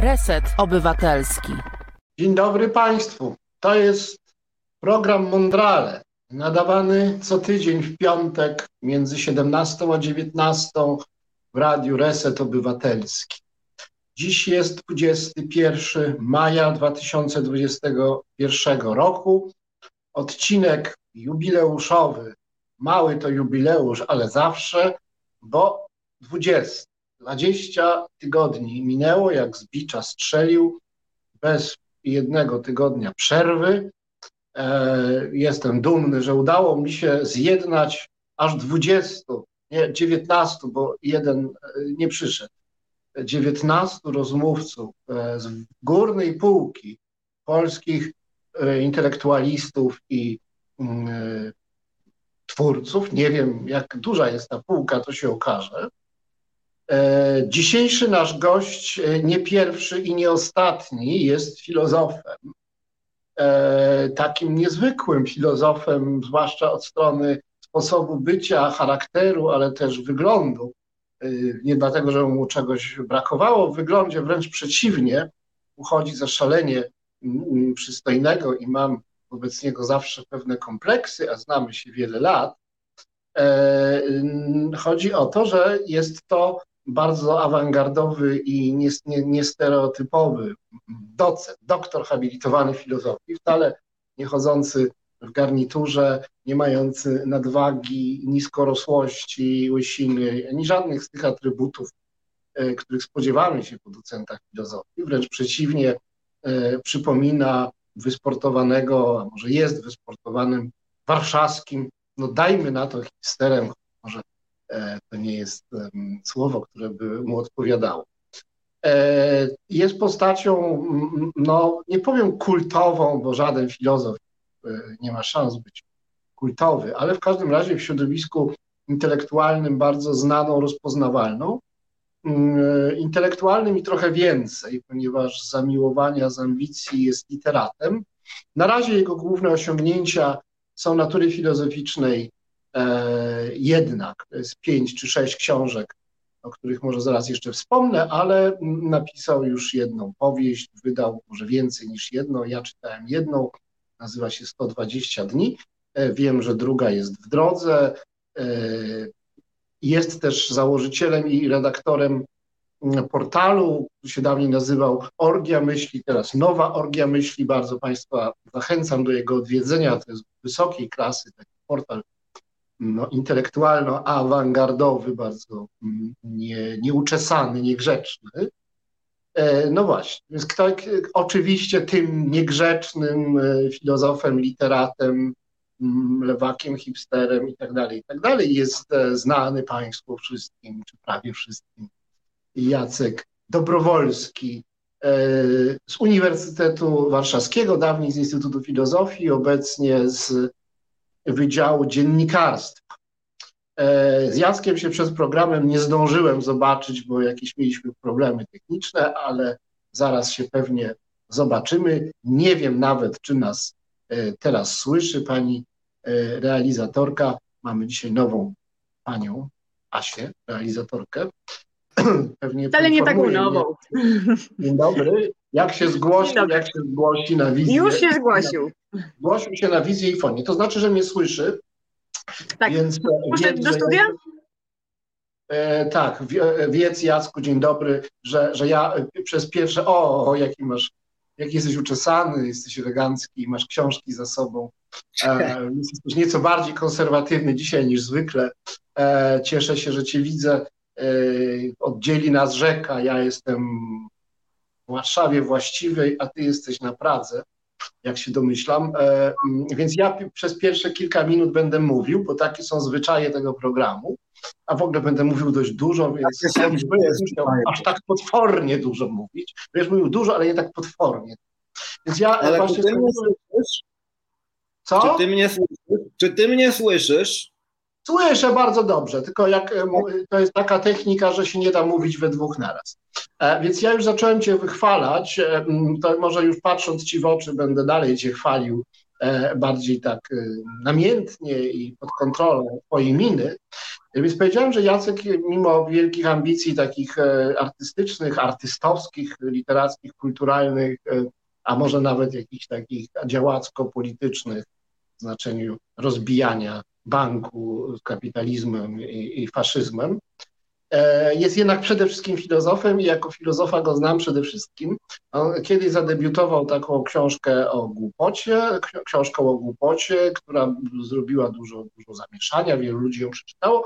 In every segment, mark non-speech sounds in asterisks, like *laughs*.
Reset Obywatelski. Dzień dobry Państwu. To jest program Mondrale, nadawany co tydzień w piątek między 17 a 19 w radiu Reset Obywatelski. Dziś jest 21 maja 2021 roku. Odcinek jubileuszowy. Mały to jubileusz, ale zawsze, bo 20. 20 tygodni minęło, jak z bicza strzelił, bez jednego tygodnia przerwy. E, jestem dumny, że udało mi się zjednać aż 20, nie 19, bo jeden e, nie przyszedł. 19 rozmówców e, z górnej półki polskich intelektualistów i mm, twórców. Nie wiem, jak duża jest ta półka, to się okaże. E, dzisiejszy nasz gość, e, nie pierwszy i nie ostatni, jest filozofem. E, takim niezwykłym filozofem, zwłaszcza od strony sposobu bycia, charakteru, ale też wyglądu. Nie dlatego, że mu czegoś brakowało w wyglądzie, wręcz przeciwnie, uchodzi za szalenie przystojnego i mam wobec niego zawsze pewne kompleksy, a znamy się wiele lat. Chodzi o to, że jest to bardzo awangardowy i niestereotypowy docent, doktor habilitowany filozofii, wcale nie chodzący w garniturze, nie mający nadwagi, niskorosłości, łysiny, ani żadnych z tych atrybutów, e, których spodziewamy się po docentach filozofii. Wręcz przeciwnie, e, przypomina wysportowanego, a może jest wysportowanym warszawskim, no dajmy na to histerem, może to nie jest słowo, które by mu odpowiadało. E, jest postacią, no nie powiem kultową, bo żaden filozof e, nie ma szans być kultowy, ale w każdym razie w środowisku intelektualnym bardzo znaną, rozpoznawalną. Intelektualnym i trochę więcej, ponieważ z zamiłowania, z ambicji jest literatem. Na razie jego główne osiągnięcia są natury filozoficznej E, jednak z pięć czy sześć książek, o których może zaraz jeszcze wspomnę, ale napisał już jedną powieść, wydał może więcej niż jedną. Ja czytałem jedną, nazywa się 120 dni. E, wiem, że druga jest w drodze. E, jest też założycielem i redaktorem portalu, który się dawniej nazywał Orgia Myśli, teraz Nowa Orgia Myśli. Bardzo Państwa zachęcam do jego odwiedzenia. To jest wysokiej klasy taki portal no, intelektualno-awangardowy, bardzo mm, nie, nieuczesany, niegrzeczny. E, no właśnie, więc kto, oczywiście tym niegrzecznym e, filozofem, literatem, mm, lewakiem, hipsterem i tak dalej, i tak dalej jest e, znany Państwu wszystkim, czy prawie wszystkim, Jacek Dobrowolski z Uniwersytetu Warszawskiego, dawniej z Instytutu Filozofii, obecnie z Wydziału Dziennikarstwa. E, z Jackiem się przed programem nie zdążyłem zobaczyć, bo jakieś mieliśmy problemy techniczne, ale zaraz się pewnie zobaczymy. Nie wiem nawet, czy nas e, teraz słyszy pani e, realizatorka. Mamy dzisiaj nową panią Asię, realizatorkę. *clears throat* Pewnie Wcale nie taką nową. Dzień dobry. Jak się zgłosi, jak się zgłosi na wizję? Już się zgłosił. Zgłosił się na wizję i fonie. To znaczy, że mnie słyszy. Tak. Więc, Muszę do studia? E, tak, wiedz Jacku, dzień dobry, że, że ja przez pierwsze, o, o jaki masz, jaki jesteś uczesany, jesteś elegancki, masz książki za sobą, e, *laughs* jesteś nieco bardziej konserwatywny dzisiaj niż zwykle. E, cieszę się, że cię widzę. E, oddzieli nas rzeka, ja jestem Warszawie właściwej, a ty jesteś na Pradze jak się domyślam. E, więc ja przez pierwsze kilka minut będę mówił, bo takie są zwyczaje tego programu, a w ogóle będę mówił dość dużo, więc tak, nie będę aż tak potwornie dużo mówić. Będziesz mówił dużo, ale nie tak potwornie. Więc ja ale właśnie... Ty mnie słyszysz? Co? Czy ty mnie słyszysz? Czy ty mnie słyszysz? Słyszę bardzo dobrze, tylko jak e, to jest taka technika, że się nie da mówić we dwóch naraz. E, więc ja już zacząłem Cię wychwalać, e, to może już patrząc Ci w oczy będę dalej Cię chwalił bardziej tak namiętnie i pod kontrolą Twojej miny. Więc powiedziałem, że Jacek, mimo wielkich ambicji takich artystycznych, artystowskich, literackich, kulturalnych, a może nawet jakichś takich działacko-politycznych w znaczeniu rozbijania banku z kapitalizmem i, i faszyzmem, E, jest jednak przede wszystkim filozofem i jako filozofa go znam przede wszystkim. On kiedyś zadebiutował taką książkę o głupocie, książką o głupocie, która zrobiła dużo, dużo zamieszania, wielu ludzi ją przeczytało.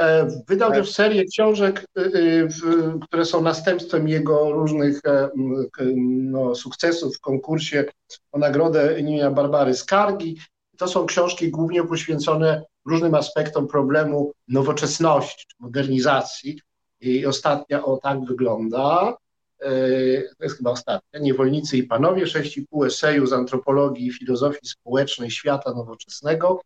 E, wydał też serię książek, y, y, które są następstwem jego różnych e, no, sukcesów w konkursie o nagrodę imienia Barbary Skargi. To są książki głównie poświęcone różnym aspektom problemu nowoczesności, modernizacji. I ostatnia o tak wygląda, e, to jest chyba ostatnia, Niewolnicy i Panowie, 6,5 eseju z antropologii i filozofii społecznej świata nowoczesnego.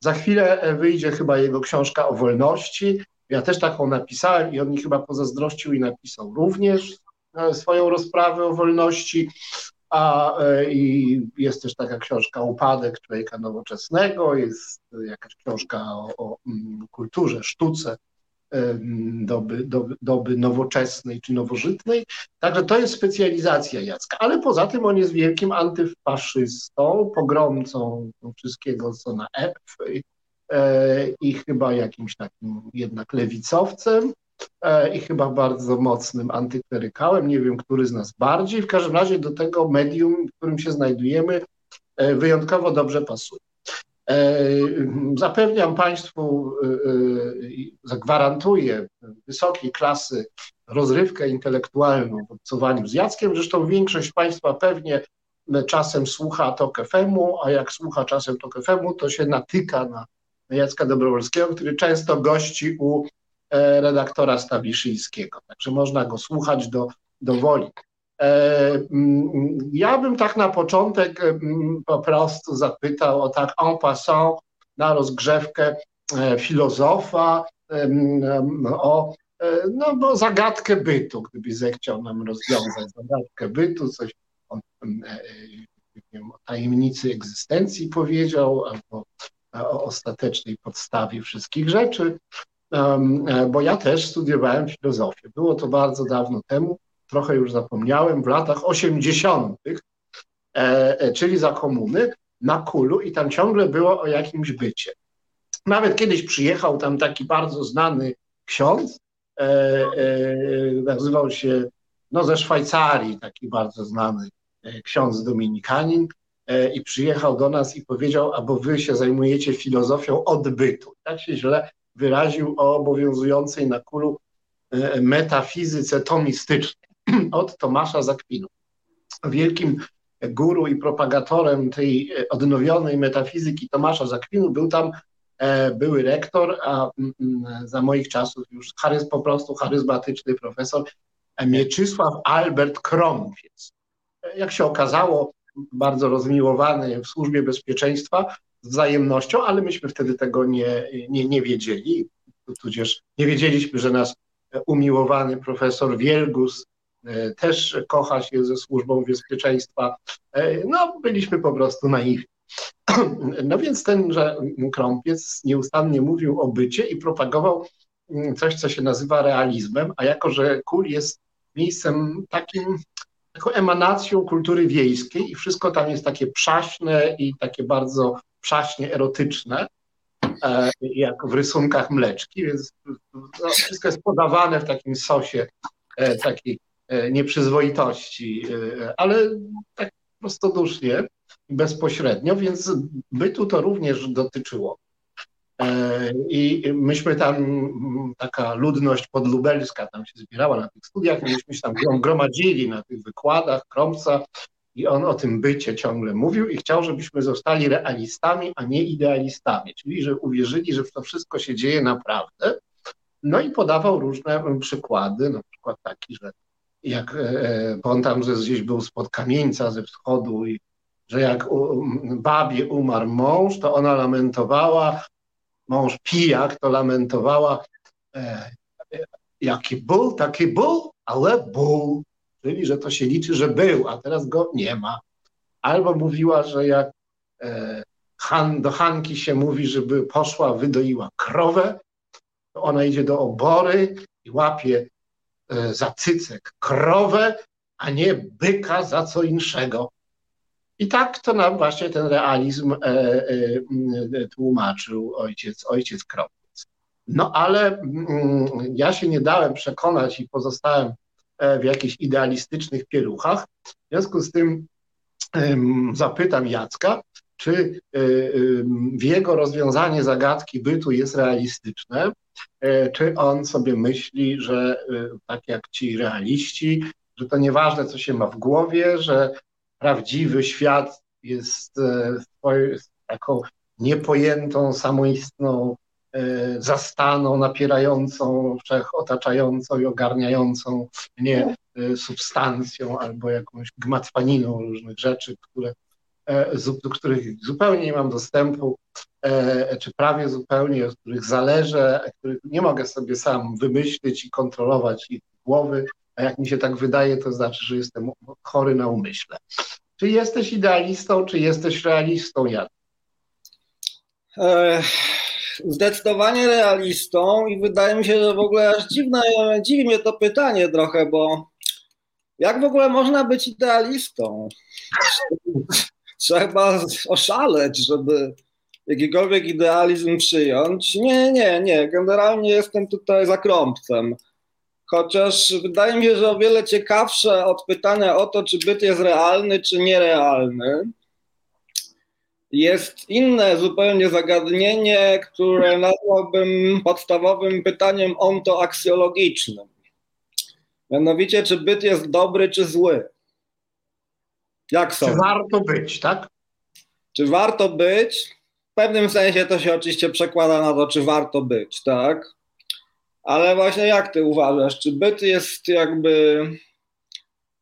Za chwilę e, wyjdzie chyba jego książka o wolności. Ja też taką napisałem i on mi chyba pozazdrościł i napisał również e, swoją rozprawę o wolności. A e, i jest też taka książka Upadek człowieka nowoczesnego, jest jakaś książka o, o mm, kulturze, sztuce doby, doby, doby nowoczesnej czy nowożytnej. Także to jest specjalizacja Jacka. Ale poza tym on jest wielkim antyfaszystą, pogromcą wszystkiego, co na F e, i chyba jakimś takim jednak lewicowcem. E, i chyba bardzo mocnym antyklerykałem. Nie wiem, który z nas bardziej. W każdym razie do tego medium, w którym się znajdujemy, e, wyjątkowo dobrze pasuje. E, zapewniam Państwu, zagwarantuję wysokiej klasy rozrywkę intelektualną w obcowaniu z Jackiem. Zresztą większość Państwa pewnie czasem słucha Tok FM-u, a jak słucha czasem Tok FM-u, to się natyka na Jacka Dobrowolskiego, który często gości u redaktora Stawiszyńskiego. Także można go słuchać do, do woli. E, mm, ja bym tak na początek mm, po prostu zapytał o tak en passant na rozgrzewkę e, filozofa, o no bo zagadkę bytu, gdyby zechciał nam rozwiązać zagadkę bytu, coś o, o tajemnicy egzystencji powiedział, albo o ostatecznej podstawie wszystkich rzeczy. E, bo ja też studiowałem filozofię. Było to bardzo dawno temu, trochę już zapomniałem, w latach 80., e, e, czyli za komuny, na Kulu i tam ciągle było o jakimś bycie. Nawet kiedyś przyjechał tam taki bardzo znany ksiądz, nazywał się no, ze Szwajcarii, taki bardzo znany ksiądz dominikanin, i przyjechał do nas i powiedział, albo wy się zajmujecie filozofią odbytu. Tak się źle wyraził o obowiązującej na kulu e, metafizyce tomistycznej *clears throat* od Tomasza Zakwinu. Wielkim guru i propagatorem tej e, odnowionej metafizyki Tomasza Zakwinu był tam e, były rektor, a za moich czasów już charyz, po prostu charyzmatyczny profesor Mieczysław Albert Krąpiec. Jak się okazało, bardzo rozmiłowany w służbie bezpieczeństwa, wzajemnością, ale myśmy wtedy tego nie, nie, nie wiedzieli, tudzież nie wiedzieliśmy, że nasz umiłowany profesor Wielgus e, też kocha się ze służbą bezpieczeństwa. E, no, byliśmy po prostu naiwni. *clears throat* No więc tenże krąpiec nieustannie mówił o bycie i propagował mm, coś, co się nazywa realizmem, a jako, że Kul jest miejscem takim, taką emanacją kultury wiejskiej i wszystko tam jest takie przaśne i takie bardzo przaśnie erotyczne, e, jak w rysunkach mleczki, więc no, wszystko jest podawane w takim sosie e, takiej e, nieprzyzwoitości, ale tak prostodusznie bezpośrednio, więc bytu to również dotyczyło. I myśmy tam, taka ludność podlubelska tam się zbierała na tych studiach, myśmy się tam gromadzili na tych wykładach Kromca i on o tym bycie ciągle mówił i chciał, żebyśmy zostali realistami, a nie idealistami, czyli że uwierzyli, że to wszystko się dzieje naprawdę. No i podawał różne przykłady, na przykład taki, że jak e, e, bo on tam gdzieś był spod kamieńca ze wschodu i że jak babie umarł mąż, to ona lamentowała, mąż pijak, to lamentowała, e, jaki ból, taki ból, ale ból czyli że to się liczy, że był, a teraz go nie ma. Albo mówiła, że jak e, Han, do Hanki się mówi, żeby poszła, wydoiła krowę, to ona idzie do obory i łapie e, za cycek krowę, a nie byka za co inszego. I tak to nam właśnie ten realizm e, e, tłumaczył ojciec, ojciec Kropiec. No ale mm, ja się nie dałem przekonać i pozostałem w jakichś idealistycznych pieluchach. W związku z tym zapytam Jacka, czy w jego rozwiązanie zagadki bytu jest realistyczne, e, czy on sobie myśli, że tak jak ci realiści, że to nieważne, co się ma w głowie, że prawdziwy świat jest e, taką niepojętą, samoistną e, zastaną, napierającą, wszechotaczającą i ogarniającą nie substancją albo jakąś gmatwaniną różnych rzeczy, które E, do których zupełnie nie mam dostępu, e, czy prawie zupełnie, od których zależę, których nie mogę sobie sam wymyślić i kontrolować ich głowy, a jak mi się tak wydaje, to znaczy, że jestem chory na umyśle. Czy jesteś idealistą, czy jesteś realistą, Jan? E, zdecydowanie realistą i wydaje mi się, że w ogóle aż dziwne, dziwi mnie to pytanie trochę, bo jak w ogóle można być idealistą? *laughs* trzeba oszaleć, żeby jakikolwiek idealizm przyjąć. Nie, nie, nie. Generalnie jestem tutaj za krąbcem. Chociaż wydaje mi się, że o wiele ciekawsze od pytania o to, czy byt jest realny, czy nierealny, jest inne zupełnie zagadnienie, które nazwałbym podstawowym pytaniem ontoaksjologicznym. Mianowicie, czy byt jest dobry, czy zły. Jak są? Czy warto być, tak? Czy warto być? W pewnym sensie to się oczywiście przekłada na to, czy warto być, tak? Ale właśnie jak ty uważasz, czy byt jest jakby,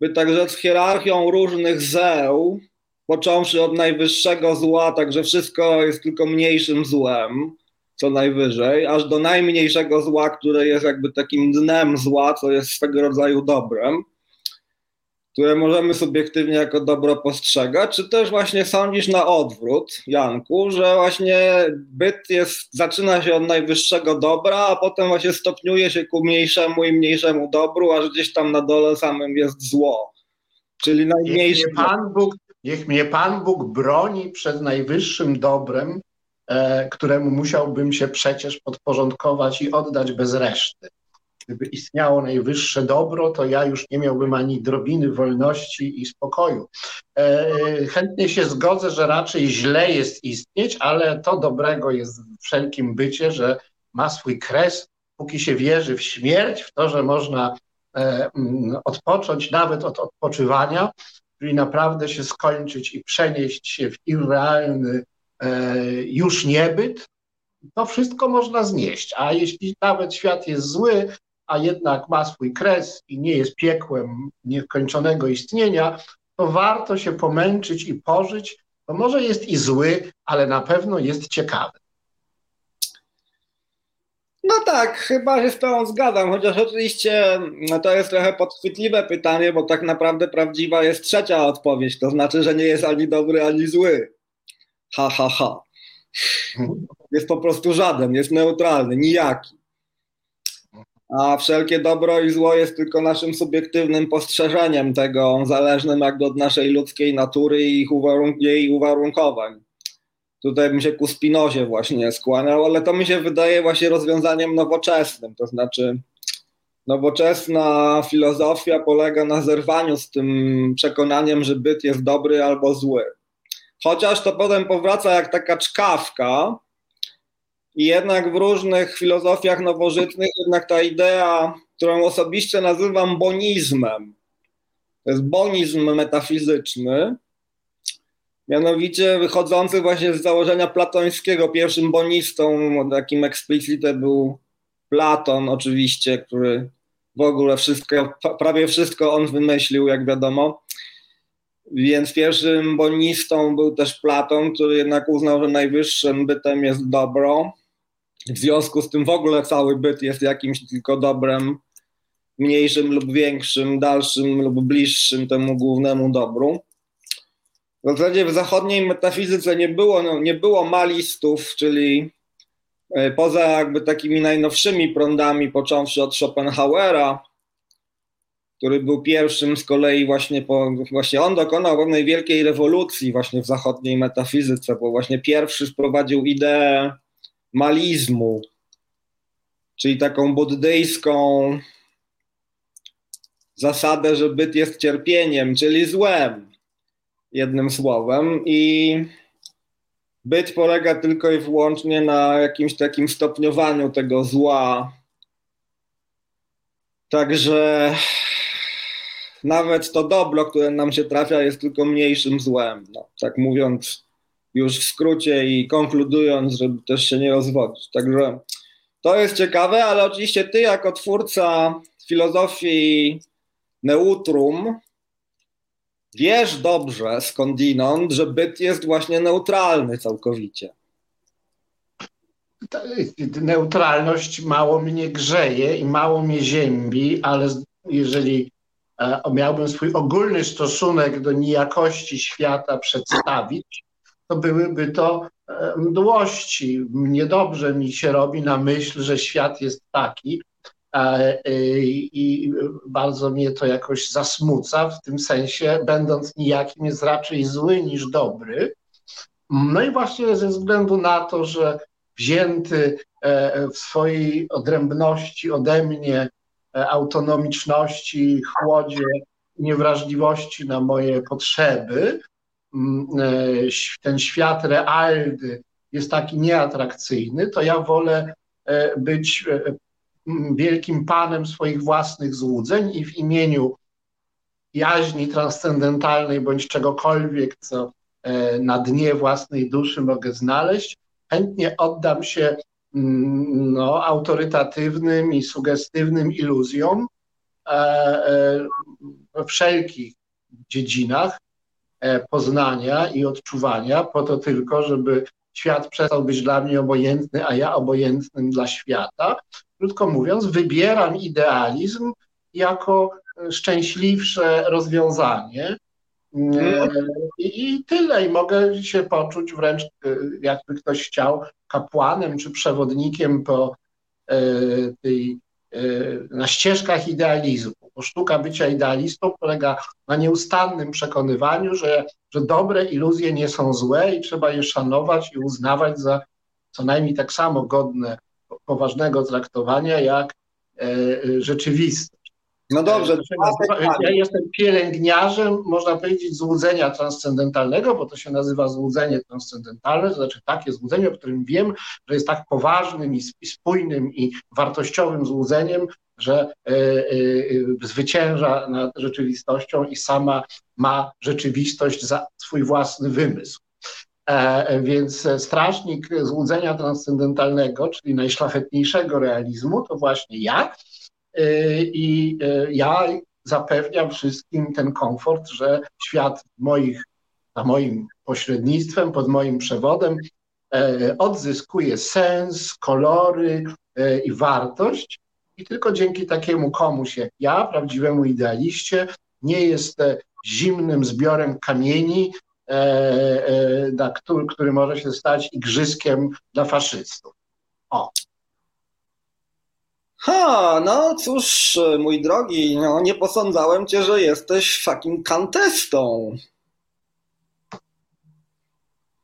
by tak rzec, hierarchią różnych zeł, począwszy od najwyższego zła, także wszystko jest tylko mniejszym złem, co najwyżej, aż do najmniejszego zła, które jest jakby takim dnem zła, co jest swego rodzaju dobrem które możemy subiektywnie jako dobro postrzegać, czy też właśnie sądzisz na odwrót, Janku, że właśnie byt jest, zaczyna się od najwyższego dobra, a potem właśnie stopniuje się ku mniejszemu i mniejszemu dobru, aż gdzieś tam na dole samym jest zło. Czyli najmniejszy. Niech mnie Pan Bóg, niech mnie Pan Bóg broni przed najwyższym dobrem, e, któremu musiałbym się przecież podporządkować i oddać bez reszty gdyby istniało najwyższe dobro, to ja już nie miałbym ani drobiny wolności i spokoju. E, chętnie się zgodzę, że raczej źle jest istnieć, ale to dobrego jest w wszelkim bycie, że ma swój kres, póki się wierzy w śmierć, w to, że można e, odpocząć nawet od odpoczywania, czyli naprawdę się skończyć i przenieść się w irrealny e, już niebyt, to wszystko można znieść. A jeśli nawet świat jest zły, a jednak ma swój kres i nie jest piekłem niekończonego istnienia, to warto się pomęczyć i pożyć. To może jest i zły, ale na pewno jest ciekawy. No tak, chyba się z tą zgadzam, chociaż oczywiście no to jest trochę podchwytliwe pytanie, bo tak naprawdę prawdziwa jest trzecia odpowiedź, to znaczy, że nie jest ani dobry, ani zły. Ha, ha, ha. Jest po prostu żaden, jest neutralny, nijaki a wszelkie dobro i zło jest tylko naszym subiektywnym postrzeżeniem tego, zależnym jakby od naszej ludzkiej natury i uwarunk jej uwarunkowań. Tutaj bym się ku Spinozie właśnie skłaniał, ale to mi się wydaje właśnie rozwiązaniem nowoczesnym, to znaczy nowoczesna filozofia polega na zerwaniu z tym przekonaniem, że byt jest dobry albo zły. Chociaż to potem powraca jak taka czkawka, i jednak w różnych filozofiach nowożytnych jednak ta idea, którą osobiście nazywam bonizmem, to jest bonizm metafizyczny, mianowicie wychodzący właśnie z założenia platońskiego. Pierwszym bonistą, takim explicite był Platon oczywiście, który w ogóle wszystko, prawie wszystko on wymyślił, jak wiadomo. Więc pierwszym bonistą był też Platon, który jednak uznał, że najwyższym bytem jest dobro. W związku z tym w ogóle cały byt jest jakimś tylko dobrem mniejszym lub większym, dalszym lub bliższym temu głównemu dobru. W zasadzie w zachodniej metafizyce nie było, no, nie było malistów, czyli e, poza jakby takimi najnowszymi prądami, począwszy od Schopenhauera, który był pierwszym z kolei właśnie, po, właśnie on dokonał pewnej wielkiej rewolucji właśnie w zachodniej metafizyce, bo właśnie pierwszy wprowadził ideę malizmu, czyli taką buddyjską zasadę, że byt jest cierpieniem, czyli złem, jednym słowem. I byt polega tylko i wyłącznie na jakimś takim stopniowaniu tego zła. Także nawet to dobro, które nam się trafia, jest tylko mniejszym złem. No, tak mówiąc już w skrócie i konkludując, żeby też się nie rozwodzić. Także to jest ciekawe, ale oczywiście ty jako twórca filozofii neutrum wiesz dobrze skądinąd, że byt jest właśnie neutralny całkowicie. Neutralność mało mnie grzeje i mało mnie ziębi, ale jeżeli e, miałbym swój ogólny stosunek do niejakości świata przedstawić, to byłyby to e, mdłości. Niedobrze mi się robi na myśl, że świat jest taki e, i bardzo mnie to jakoś zasmuca, w tym sensie, będąc nijakim, jest raczej zły niż dobry. No i właśnie ze względu na to, że wzięty e, w swojej odrębności ode mnie, autonomiczności, chłodzie, niewrażliwości na moje potrzeby, e, ten świat realny jest taki nieatrakcyjny, to ja wolę e, być e, wielkim panem swoich własnych złudzeń i w imieniu jaźni transcendentalnej bądź czegokolwiek, co na dnie własnej duszy mogę znaleźć, chętnie oddam się mm, no, autorytatywnym i sugestywnym iluzjom we wszelkich dziedzinach, E, poznania i odczuwania, po to tylko, żeby świat przestał być dla mnie obojętny, a ja obojętnym dla świata. Krótko mówiąc, wybieram idealizm jako szczęśliwsze rozwiązanie. E, I, tyle. I mogę się poczuć wręcz, e, jakby ktoś chciał, kapłanem czy przewodnikiem po tej, na ścieżkach idealizmu bo sztuka bycia idealistą polega na nieustannym przekonywaniu, że, że dobre iluzje nie są złe i trzeba je szanować i uznawać za co najmniej tak samo godne poważnego traktowania jak e, rzeczywiste. No dobrze. Ja jestem pielęgniarzem, można powiedzieć, złudzenia transcendentalnego, bo to się nazywa złudzenie transcendentalne, to znaczy takie złudzenie, o którym wiem, że jest tak poważnym i spójnym i wartościowym złudzeniem, że e, e, zwycięża nad rzeczywistością i sama ma rzeczywistość za swój własny wymysł. E, więc strażnik złudzenia transcendentalnego, czyli najszlachetniejszego realizmu, to właśnie ja. I ja zapewniam wszystkim ten komfort, że świat moich, za moim pośrednictwem, pod moim przewodem odzyskuje sens, kolory i wartość, i tylko dzięki takiemu komuś jak ja, prawdziwemu idealiście, nie jest zimnym zbiorem kamieni, e, e, który, który może się stać igrzyskiem dla faszystów. O. Ha, no cóż, mój drogi, no nie posądzałem cię, że jesteś fucking kantestą.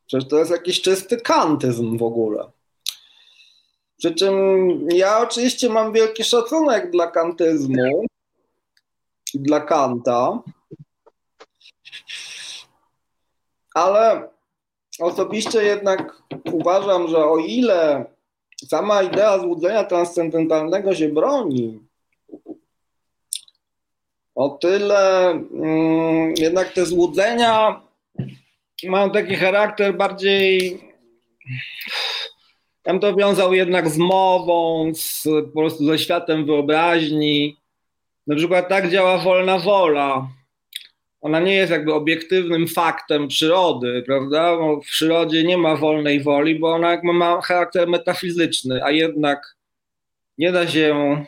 Przecież to jest jakiś czysty kantyzm w ogóle. Przy czym ja oczywiście mam wielki szacunek dla kantyzmu i dla Kanta, ale osobiście jednak uważam, że o ile sama idea złudzenia transcendentalnego się broni, o tyle mm, jednak te złudzenia mają taki charakter bardziej tam to wiązał jednak z mową, z, po prostu ze światem wyobraźni. Na przykład tak działa wolna wola. Ona nie jest jakby obiektywnym faktem przyrody, prawda? Bo w przyrodzie nie ma wolnej woli, bo ona ma charakter metafizyczny, a jednak nie da się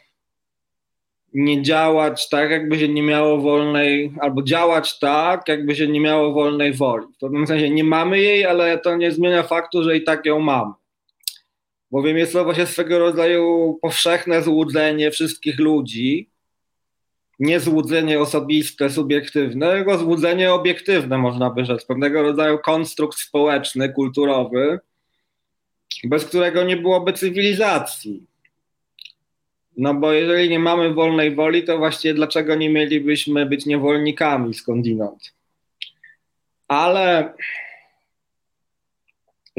nie działać tak, jakby się nie miało wolnej, albo działać tak, jakby się nie miało wolnej woli. W pewnym sensie nie mamy jej, ale to nie zmienia faktu, że i tak ją mamy. bowiem jest to właśnie swego rodzaju powszechne złudzenie wszystkich ludzi, nie złudzenie osobiste, subiektywne, tylko złudzenie obiektywne, można by rzec, pewnego rodzaju konstrukt społeczny, kulturowy, bez którego nie byłoby cywilizacji. No bo jeżeli nie mamy wolnej woli, to właściwie dlaczego nie mielibyśmy być niewolnikami skądinąd? Ale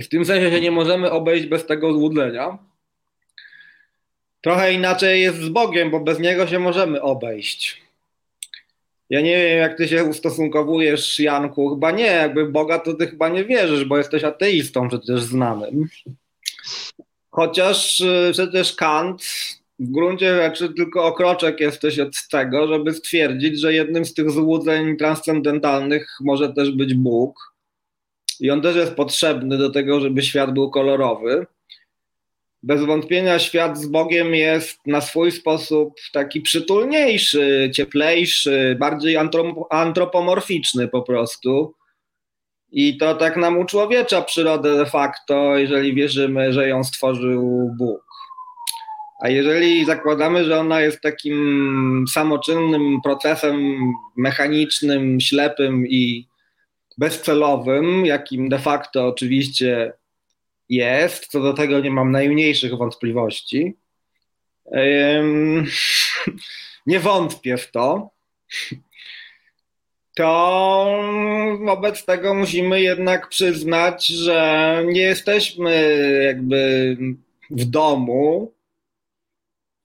w tym sensie się nie możemy obejść bez tego złudzenia. Trochę inaczej jest z Bogiem, bo bez niego się możemy obejść. Ja nie wiem, jak ty się ustosunkowujesz, Janku. Chyba nie, jakby Boga to ty chyba nie wierzysz, bo jesteś ateistą przecież znanym. Chociaż y, przecież Kant w gruncie rzeczy tylko okroczek jesteś od tego, żeby stwierdzić, że jednym z tych złudzeń transcendentalnych może też być Bóg. I on też jest potrzebny do tego, żeby świat był kolorowy. Bez wątpienia świat z Bogiem jest na swój sposób taki przytulniejszy, cieplejszy, bardziej antropomorficzny po prostu. I to tak nam uczłowiecza przyrodę de facto, jeżeli wierzymy, że ją stworzył Bóg. A jeżeli zakładamy, że ona jest takim samoczynnym procesem mechanicznym, ślepym i bezcelowym, jakim de facto oczywiście jest, co do tego nie mam najmniejszych wątpliwości. *laughs* Nie wątpię w to. To wobec tego musimy jednak przyznać, że nie jesteśmy jakby w domu,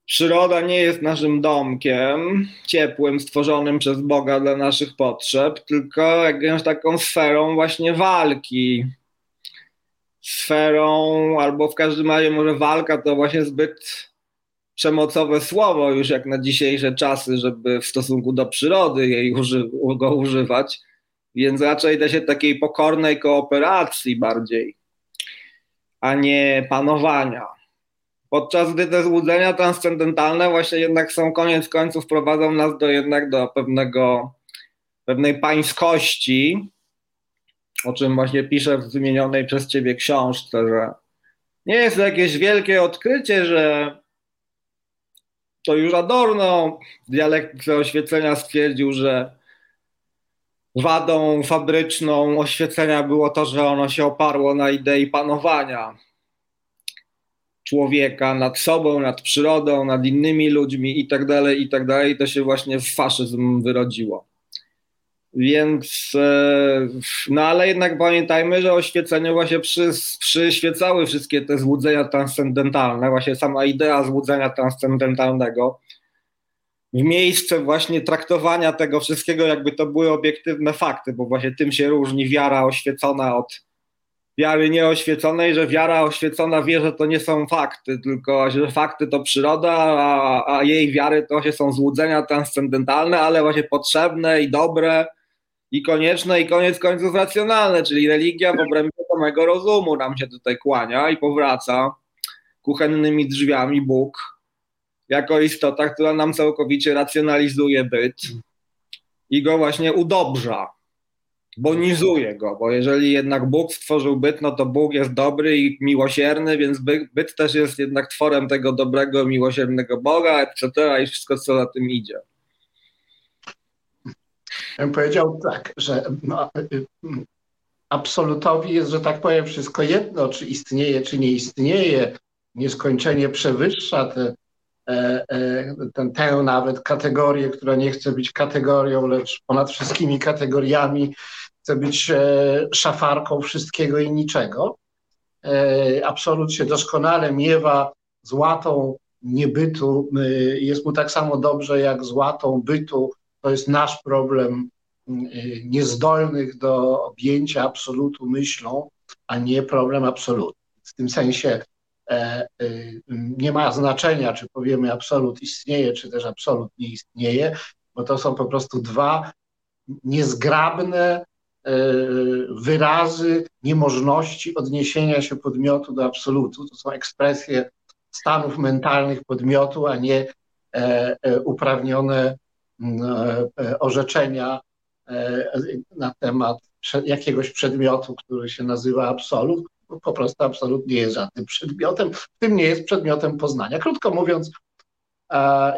Przyroda nie jest naszym domkiem ciepłym, stworzonym przez Boga dla naszych potrzeb, tylko jakąś taką sferą właśnie walki. Sferą, albo w każdym razie może walka to właśnie zbyt przemocowe słowo już jak na dzisiejsze czasy, żeby w stosunku do przyrody jej uży go używać, więc raczej da się takiej pokornej kooperacji bardziej, a nie panowania. Podczas gdy te złudzenia transcendentalne właśnie jednak są koniec końców prowadzą nas do jednak do pewnego, pewnej pańskości, o czym właśnie piszę w wymienionej przez ciebie książce, że nie jest to jakieś wielkie odkrycie, że to już Adorno w dialektyce oświecenia stwierdził, że wadą fabryczną oświecenia było to, że ono się oparło na idei panowania człowieka nad sobą, nad przyrodą, nad innymi ludźmi i tak dalej, i tak dalej. To się właśnie w faszyzm wyrodziło. Więc, e, no ale jednak pamiętajmy, że oświecenie właśnie przy, przyświecały wszystkie te złudzenia transcendentalne, właśnie sama idea złudzenia transcendentalnego, w miejsce właśnie traktowania tego wszystkiego, jakby to były obiektywne fakty, bo właśnie tym się różni wiara oświecona od wiary nieoświeconej, że wiara oświecona wie, że to nie są fakty, tylko że fakty to przyroda, a, a jej wiary to właśnie są złudzenia transcendentalne, ale właśnie potrzebne i dobre i konieczne i koniec końców racjonalne, czyli religia w obrębie samego rozumu nam się tutaj kłania i powraca kuchennymi drzwiami Bóg jako istota, która nam całkowicie racjonalizuje byt i go właśnie udobrza bonizuje go, bo jeżeli jednak Bóg stworzył byt, no to Bóg jest dobry i miłosierny, więc byt, byt też jest jednak tworem tego dobrego, miłosiernego Boga, etc. i wszystko, co za tym idzie. Powiedział tak, że no, absolutowi jest, że tak powiem, wszystko jedno, czy istnieje, czy nie istnieje. Nieskończenie przewyższa te, e, e, ten, tę nawet kategorię, która nie chce być kategorią, lecz ponad wszystkimi kategoriami chce być e, szafarką wszystkiego i niczego. Absolut się doskonale miewa z łatą niebytu. Jest mu tak samo dobrze jak z łatą bytu. To jest nasz problem niezdolnych do objęcia absolutu myślą, a nie problem absolutu. W tym sensie e, nie ma znaczenia, czy powiemy absolut istnieje, czy też absolut nie istnieje, bo to są po prostu dwa niezgrabne E, wyrazy niemożności odniesienia się podmiotu do absolutu. To są ekspresje stanów mentalnych podmiotu, a nie e, uprawnione orzeczenia na temat jakiegoś przedmiotu, który się nazywa absolut. po prostu absolutnie jest żadnym przedmiotem, w tym nie jest przedmiotem poznania. Krótko mówiąc,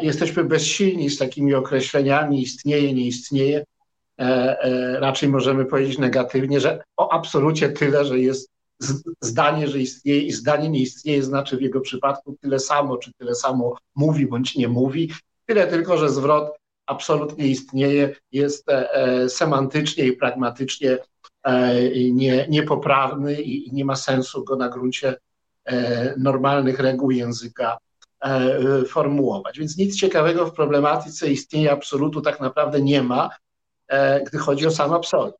jesteśmy bezsilni z takimi określeniami istnieje, nie istnieje. E, e, raczej możemy powiedzieć negatywnie, że o absolucie tyle, że jest zdanie, że istnieje i zdanie nie istnieje, znaczy w jego przypadku tyle samo, czy tyle samo mówi bądź nie mówi. Tyle tylko, że zwrot absolutnie istnieje, jest e, semantycznie i pragmatycznie nie, niepoprawny i nie ma sensu go na gruncie normalnych reguł języka formułować. Więc nic ciekawego w problematyce istnienia absolutu tak naprawdę nie ma, gdy chodzi o sam absolut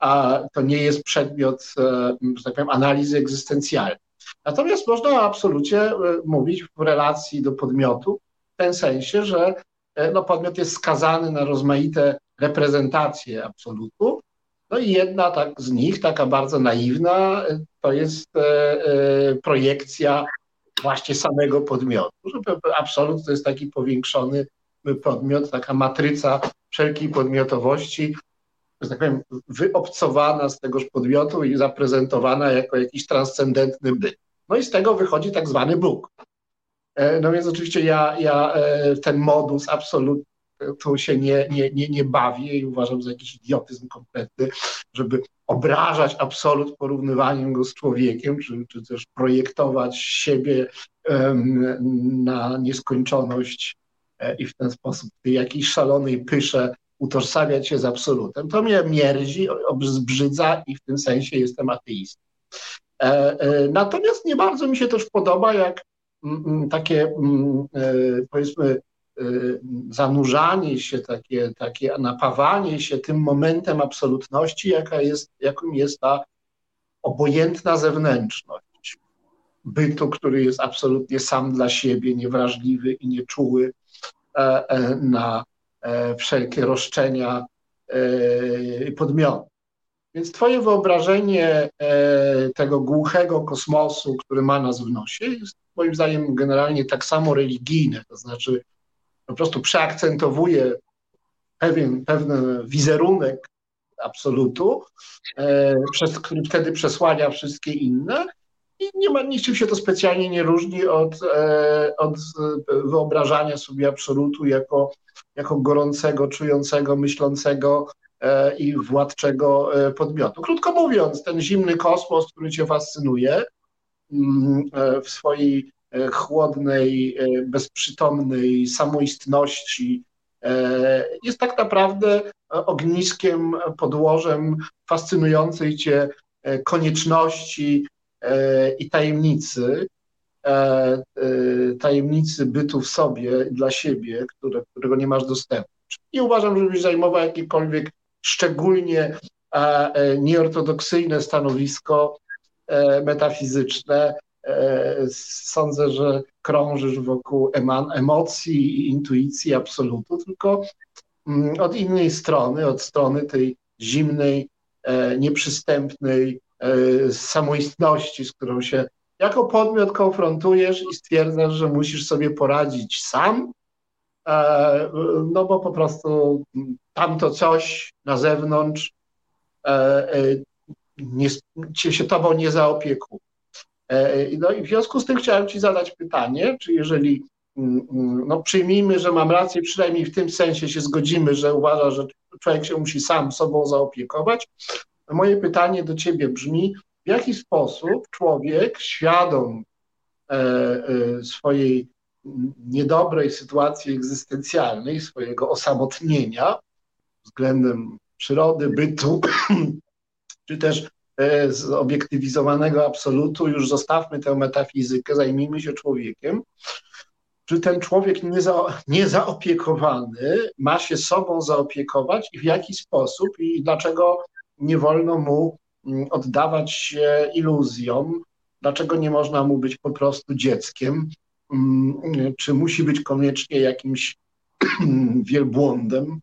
a to nie jest przedmiot, e, że tak powiem, analizy egzystencjalnej. Natomiast można o absolucie e, mówić w relacji do podmiotu, w ten sensie, że e, no, podmiot jest skazany na rozmaite reprezentacje absolutu. No i jedna tak z nich, taka bardzo naiwna, to jest projekcja właśnie samego podmiotu. Absolut to jest taki powiększony podmiot, taka matryca wszelkiej podmiotowości, że tak powiem, wyobcowana z tegoż podmiotu i zaprezentowana jako jakiś transcendentny byt. No i z tego wychodzi tak zwany Bóg. E, no więc oczywiście ja, ja e, ten modus absolutnie się nie, nie, nie, nie bawię i uważam za jakiś idiotyzm kompletny, żeby obrażać absolut porównywaniem go z człowiekiem, czy, czy też projektować siebie na nieskończoność e, i w ten sposób jakiejś szalonej pysze utożsamiać się z absolutem. To mnie mierzi, zbrzydza i w tym sensie jestem ateistą. Natomiast nie bardzo mi się też podoba, jak takie e, powiedzmy zanurzanie się, takie, takie napawanie się tym momentem absolutności, jaka jest, jaką jest ta obojętna zewnętrzność bytu, który jest absolutnie sam dla siebie, niewrażliwy i nieczuły na E, wszelkie roszczenia e, i podmioty. Więc twoje wyobrażenie e, tego głuchego kosmosu, który ma nas w nosie, jest moim zdaniem generalnie tak samo religijne, to znaczy po prostu przeakcentowuje pewien, pewien wizerunek absolutu, przez który wtedy przesłania wszystkie inne. I nie ma, niczym się to specjalnie nie różni od, od wyobrażania sobie absolutu jako jako gorącego, czującego, myślącego e, i władczego e, podmiotu. Krótko mówiąc, ten zimny kosmos, który cię fascynuje mm, e, w swojej chłodnej, bezprzytomnej samoistności, jest tak naprawdę ogniskiem, podłożem fascynującej cię konieczności i tajemnicy, E, e, tajemnicy bytu w sobie, dla siebie, które, którego nie masz dostępu. Nie uważam, żebyś zajmował jakiekolwiek szczególnie e, nieortodoksyjne stanowisko metafizyczne. Sądzę, że krążysz wokół emocji i intuicji absolutu, tylko mm, od innej strony, od strony tej zimnej, nieprzystępnej samoistności, z którą się jako podmiot konfrontujesz i stwierdzasz, że musisz sobie poradzić sam, e, no bo po prostu tamto coś na zewnątrz e, e, nie, się tobą nie zaopiekuje. No i w związku z tym chciałem Ci zadać pytanie, czy jeżeli mm, mm, no przyjmijmy, że mam rację, przynajmniej w tym sensie się zgodzimy, że uważa, że człowiek się musi sam sobą zaopiekować. Moje pytanie do Ciebie brzmi, w jaki sposób człowiek świadom e, e, swojej niedobrej sytuacji egzystencjalnej, swojego osamotnienia względem przyrody, bytu, *clears throat* czy też e, z obiektywizowanego absolutu, już zostawmy tę metafizykę, zajmijmy się człowiekiem, czy ten człowiek nieza, niezaopiekowany ma się sobą zaopiekować i w jaki sposób i dlaczego nie wolno mu Mm, oddawać się iluzjom, dlaczego nie można mu być po prostu dzieckiem, czy musi być koniecznie jakimś *clears throat* wielbłądem,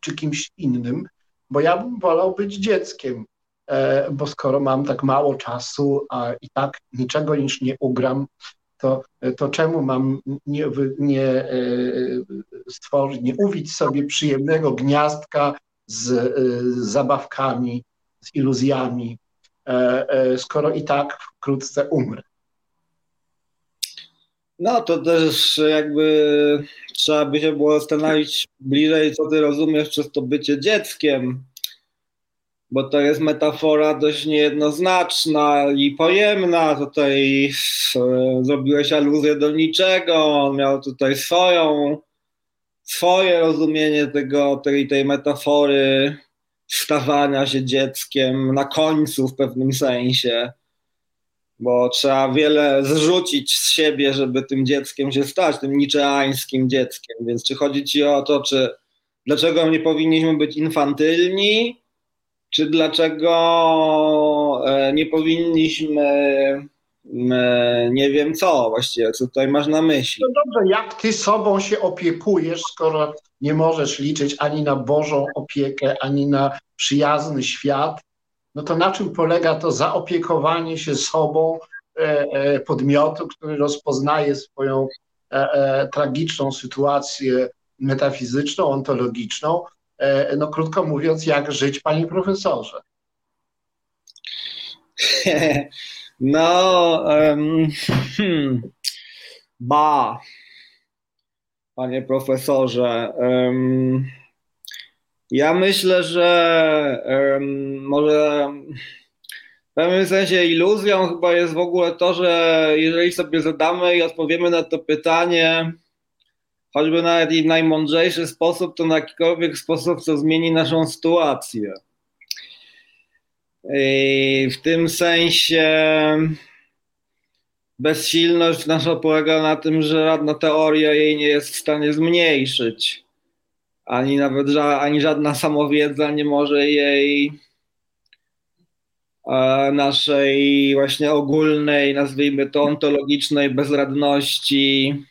czy kimś innym, bo ja bym wolał być dzieckiem, e, bo skoro mam tak mało czasu, a i tak niczego niż nie ugram, to, to czemu mam nie, nie e, stworzyć, nie uwić sobie przyjemnego gniazdka z, z zabawkami, z iluzjami, skoro i tak wkrótce umrę. No to też jakby trzeba by się było zastanowić bliżej, co ty rozumiesz przez to bycie dzieckiem, bo to jest metafora dość niejednoznaczna i pojemna. Tutaj e, zrobiłeś aluzję do niczego, on miał tutaj swoją, swoje rozumienie tego, tej, tej metafory stawania się dzieckiem na końcu w pewnym sensie bo trzeba wiele zrzucić z siebie, żeby tym dzieckiem się stać, tym niczeańskim dzieckiem. Więc czy chodzi ci o to, czy dlaczego nie powinniśmy być infantylni, czy dlaczego e, nie powinniśmy e, nie wiem co właściwie, co tutaj masz na myśli. No dobrze, jak ty sobą się opiekujesz, skoro nie możesz liczyć ani na Bożą opiekę, ani na przyjazny świat, no to na czym polega to zaopiekowanie się sobą e, e, podmiotu, który rozpoznaje swoją e, tragiczną sytuację metafizyczną, ontologiczną, no krótko mówiąc, jak żyć, panie profesorze? *laughs* No, um, hmm, ba, panie profesorze. Um, ja myślę, że um, może w pewnym sensie iluzją chyba jest w ogóle to, że jeżeli sobie zadamy i odpowiemy na to pytanie, choćby nawet i w najmądrzejszy sposób, to na jakikolwiek sposób to zmieni naszą sytuację. I w tym sensie bezsilność nasza polega na tym, że żadna teoria jej nie jest w stanie zmniejszyć ani nawet ani żadna samowiedza nie może jej e, naszej właśnie ogólnej, nazwijmy to ontologicznej bezradności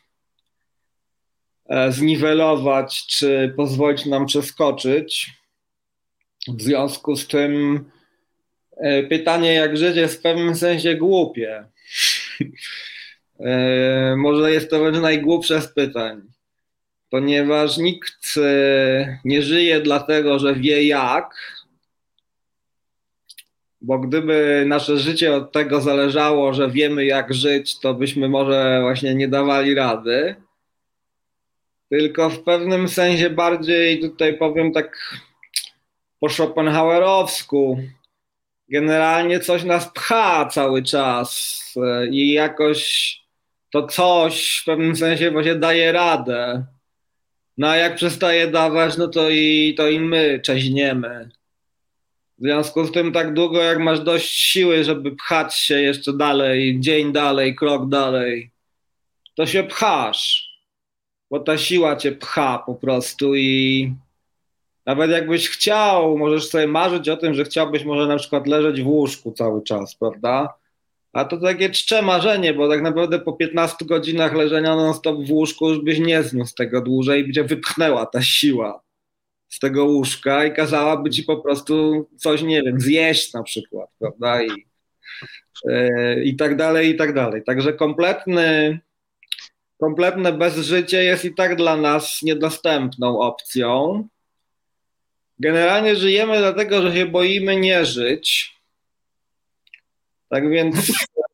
e, zniwelować, czy pozwolić nam przeskoczyć. W związku z tym e, pytanie, jak żyć, jest w pewnym sensie głupie. *laughs* Może jest to wręcz najgłupsze z pytań ponieważ nikt e, nie żyje dlatego, że wie jak, bo gdyby nasze życie od tego zależało, że wiemy jak żyć, to byśmy może właśnie nie dawali rady. Tylko w pewnym sensie bardziej tutaj powiem tak po Schopenhauerowsku. Generalnie coś nas pcha cały czas e, i jakoś to coś w pewnym sensie właśnie daje radę. No a jak przestaje dawać, no to i, to i my czeźniemy. W związku z tym tak długo jak masz dość siły, żeby pchać się jeszcze dalej, dzień dalej, krok dalej, to się pchasz. Bo ta siła cię pcha po prostu i nawet jakbyś chciał, możesz sobie marzyć o tym, że chciałbyś może na przykład leżeć w łóżku cały czas, prawda? A to takie czcze marzenie, bo tak naprawdę po 15 godzinach leżenia non-stop w łóżku już byś nie zniósł tego dłużej, cię wypchnęła ta siła z tego łóżka i kazałaby ci po prostu coś, nie wiem, zjeść na przykład, prawda? I, yy, i tak dalej, i tak dalej. Także kompletny, kompletne bezżycie jest i tak dla nas niedostępną opcją. Generalnie żyjemy dlatego, że się boimy nie żyć, tak więc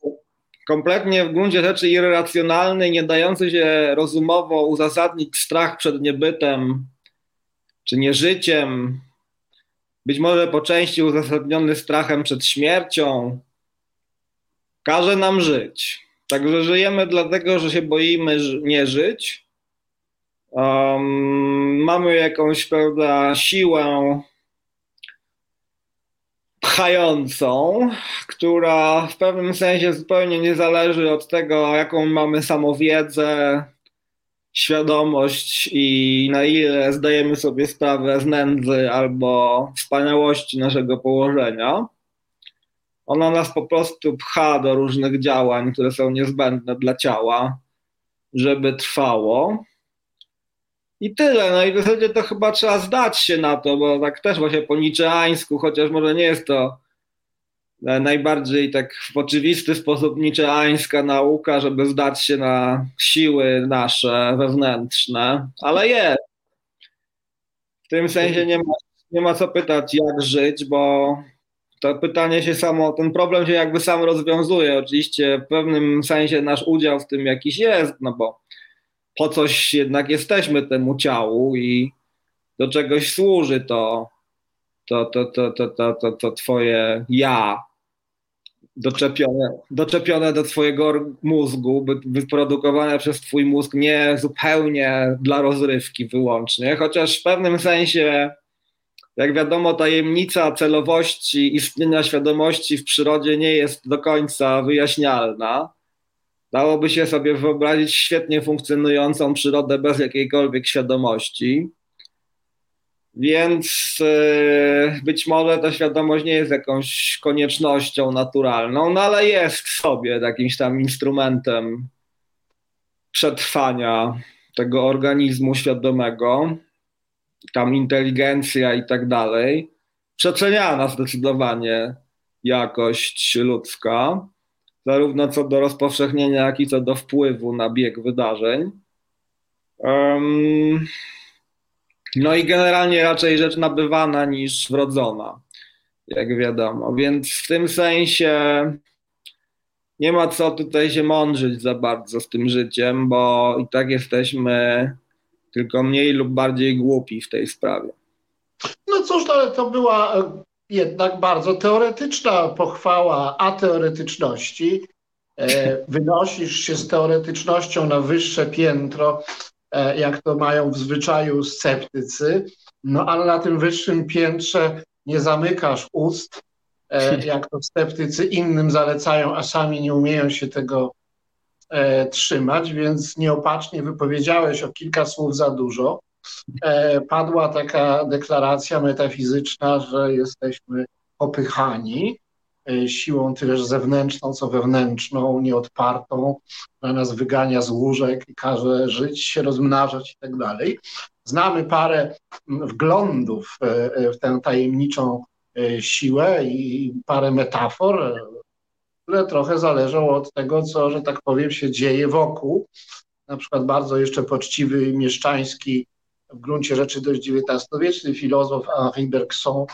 *laughs* kompletnie w gruncie rzeczy irracjonalny, nie dający się rozumowo uzasadnić strach przed niebytem czy nieżyciem, być może po części uzasadniony strachem przed śmiercią, każe nam żyć. Także żyjemy dlatego, że się boimy nie żyć. Um, mamy jakąś prawda, siłę pchającą, która w pewnym sensie zupełnie nie zależy od tego, jaką mamy samowiedzę, świadomość i na ile zdajemy sobie sprawę z nędzy albo wspaniałości naszego położenia. Ona nas po prostu pcha do różnych działań, które są niezbędne dla ciała, żeby trwało. I tyle. No i w zasadzie to chyba trzeba zdać się na to, bo tak też właśnie po niczeańsku, chociaż może nie jest to najbardziej tak w oczywisty sposób niczeańska nauka, żeby zdać się na siły nasze wewnętrzne, ale jest. W tym sensie nie ma, nie ma co pytać, jak żyć, bo to pytanie się samo, ten problem się jakby sam rozwiązuje. Oczywiście w pewnym sensie nasz udział w tym jakiś jest, no bo po coś jednak jesteśmy temu ciału i do czegoś służy to, to, to, to, to, to, to, to twoje ja, doczepione, doczepione do twojego mózgu, wyprodukowane przez twój mózg nie zupełnie dla rozrywki wyłącznie, chociaż w pewnym sensie, jak wiadomo, tajemnica celowości istnienia świadomości w przyrodzie nie jest do końca wyjaśnialna. Dałoby się sobie wyobrazić świetnie funkcjonującą przyrodę bez jakiejkolwiek świadomości. Więc e, być może ta świadomość nie jest jakąś koniecznością naturalną, no ale jest sobie jakimś tam instrumentem przetrwania tego organizmu świadomego, tam inteligencja i tak dalej. Przeceniana zdecydowanie jakość ludzka, zarówno co do rozpowszechnienia, jak i co do wpływu na bieg wydarzeń. Um, no i generalnie raczej rzecz nabywana niż wrodzona, jak wiadomo. Więc w tym sensie nie ma co tutaj się mądrzyć za bardzo z tym życiem, bo i tak jesteśmy tylko mniej lub bardziej głupi w tej sprawie. No cóż, ale to była jednak bardzo teoretyczna pochwała ateoretyczności. E, wynosisz się z teoretycznością na wyższe piętro E, jak to mają w zwyczaju sceptycy, no ale na tym wyższym piętrze nie zamykasz ust, e, *laughs* jak to sceptycy innym zalecają, a sami nie umieją się tego trzymać, więc nieopatrznie wypowiedziałeś o kilka słów za dużo. Padła taka deklaracja metafizyczna, że jesteśmy popychani E, siłą tyleż zewnętrzną, co wewnętrzną, nieodpartą, która nas wygania z łóżek i każe żyć, się rozmnażać i tak dalej. Znamy parę wglądów e, e, w tę tajemniczą siłę i parę metafor, które trochę zależą od tego, co, że tak powiem, się dzieje wokół. Na przykład bardzo jeszcze poczciwy mieszczański, w gruncie rzeczy dość XIX-wieczny filozof Henri Bergson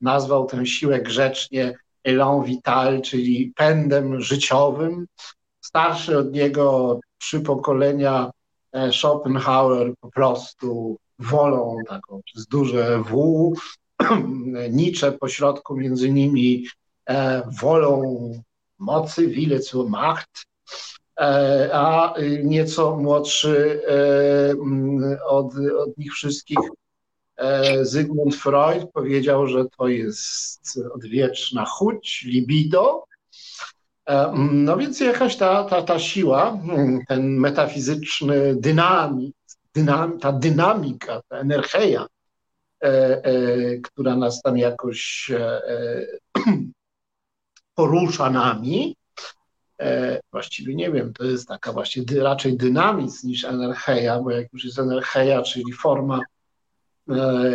nazwał tę siłę grzecznie elan vital, czyli pędem życiowym. Starszy od niego trzy pokolenia e, Schopenhauer po prostu wolą taką przez duże W, *clears throat* Nietzsche pośrodku między nimi e, wolą mocy, Wille zur Macht, a nieco młodszy od, od nich wszystkich E, Zygmunt Freud powiedział, że to jest odwieczna chuć, libido. E, no więc jakaś ta, ta, ta siła, ten metafizyczny dynamik, dynam, ta dynamika, ta energia, e, e, która nas tam jakoś e, *clears throat* porusza nami, e, właściwie nie wiem, to jest taka właśnie dy, raczej dynamizm niż energia, bo jak już jest energia, czyli forma E,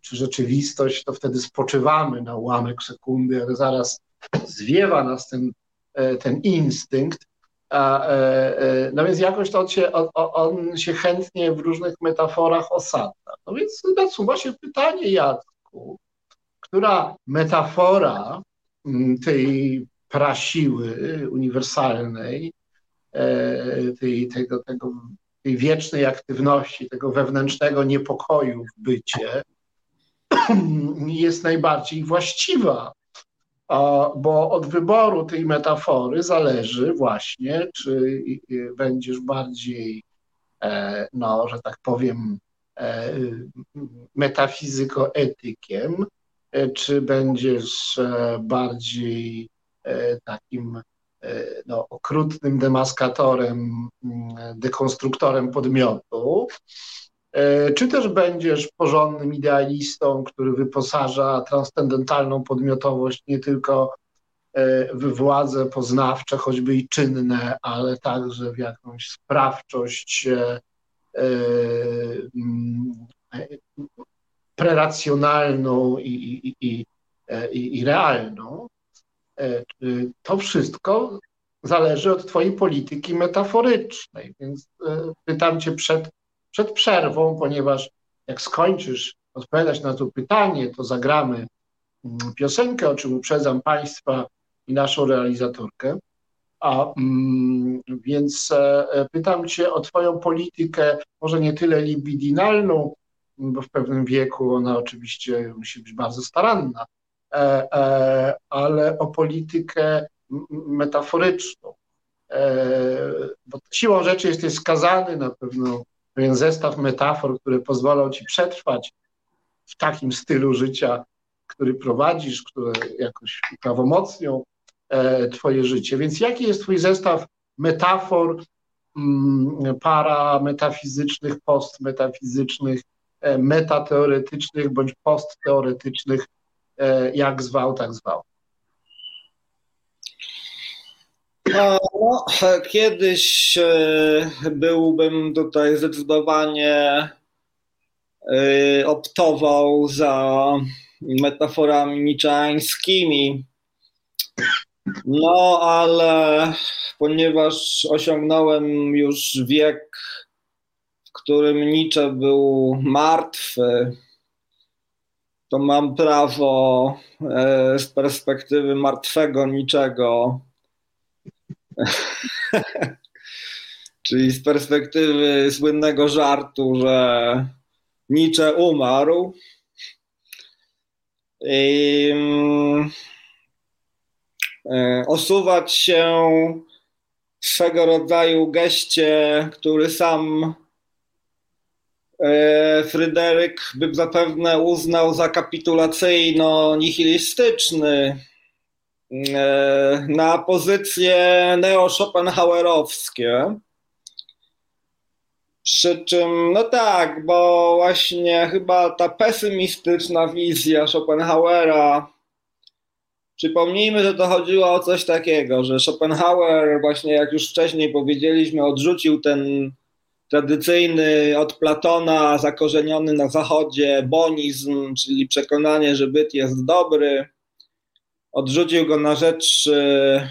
czy rzeczywistość, to wtedy spoczywamy na ułamek sekundy, ale zaraz zwiewa nas ten, e, ten instynkt. E, no więc jakoś to on się, on, on się chętnie w różnych metaforach osadza. No więc nasuwa się pytanie, Jacku, która metafora mm, tej prasiły uniwersalnej, tej, tego, tego tej wiecznej aktywności, tego wewnętrznego niepokoju w bycie *clears throat* jest najbardziej właściwa, bo od wyboru tej metafory zależy właśnie, czy będziesz bardziej, e, no, że tak powiem, e, metafizyko-etykiem, e, czy będziesz bardziej takim E, no, okrutnym demaskatorem, mm, dekonstruktorem podmiotu, e, czy też będziesz porządnym idealistą, który wyposaża transcendentalną podmiotowość nie tylko e, w władze poznawcze, choćby i czynne, ale także w jakąś sprawczość preracjonalną i, i, i, i realną. E, to wszystko zależy od Twojej polityki metaforycznej. Więc e, pytam Cię przed, przed przerwą, ponieważ jak skończysz odpowiadać na to pytanie, to zagramy piosenkę, o czym uprzedzam Państwa i naszą realizatorkę. A mm, więc e, pytam Cię o Twoją politykę, może nie tyle libidinalną, bo w pewnym wieku ona oczywiście musi być bardzo staranna, ale o politykę metaforyczną. Bo siłą rzeczy jesteś skazany na pewno pewien zestaw metafor, które pozwolą Ci przetrwać w takim stylu życia, który prowadzisz, które jakoś prawomocnią E, twoje życie. Więc jaki jest Twój zestaw metafor mm, parametafizycznych, postmetafizycznych, e, metateoretycznych bądź postteoretycznych, e, jak zwał, tak zwał? No, kiedyś byłbym tutaj zdecydowanie optował za metaforami niczańskimi, no, ale ponieważ osiągnąłem już wiek, w którym Nietzsche był martwy, to mam prawo e, z perspektywy martwego niczego, *laughs* czyli z perspektywy słynnego żartu, że Nietzsche umarł. I, E, osuwać się swego rodzaju geście, który sam Fryderyk by zapewne uznał za kapitulacyjno-nihilistyczny e, na pozycje neo-schopenhauerowskie. Przy czym, no tak, bo właśnie chyba ta pesymistyczna wizja Schopenhauera Przypomnijmy, że to chodziło o coś takiego, że Schopenhauer, właśnie jak już wcześniej powiedzieliśmy, odrzucił ten tradycyjny od Platona zakorzeniony na zachodzie bonizm, czyli przekonanie, że byt jest dobry. Odrzucił go na rzecz e,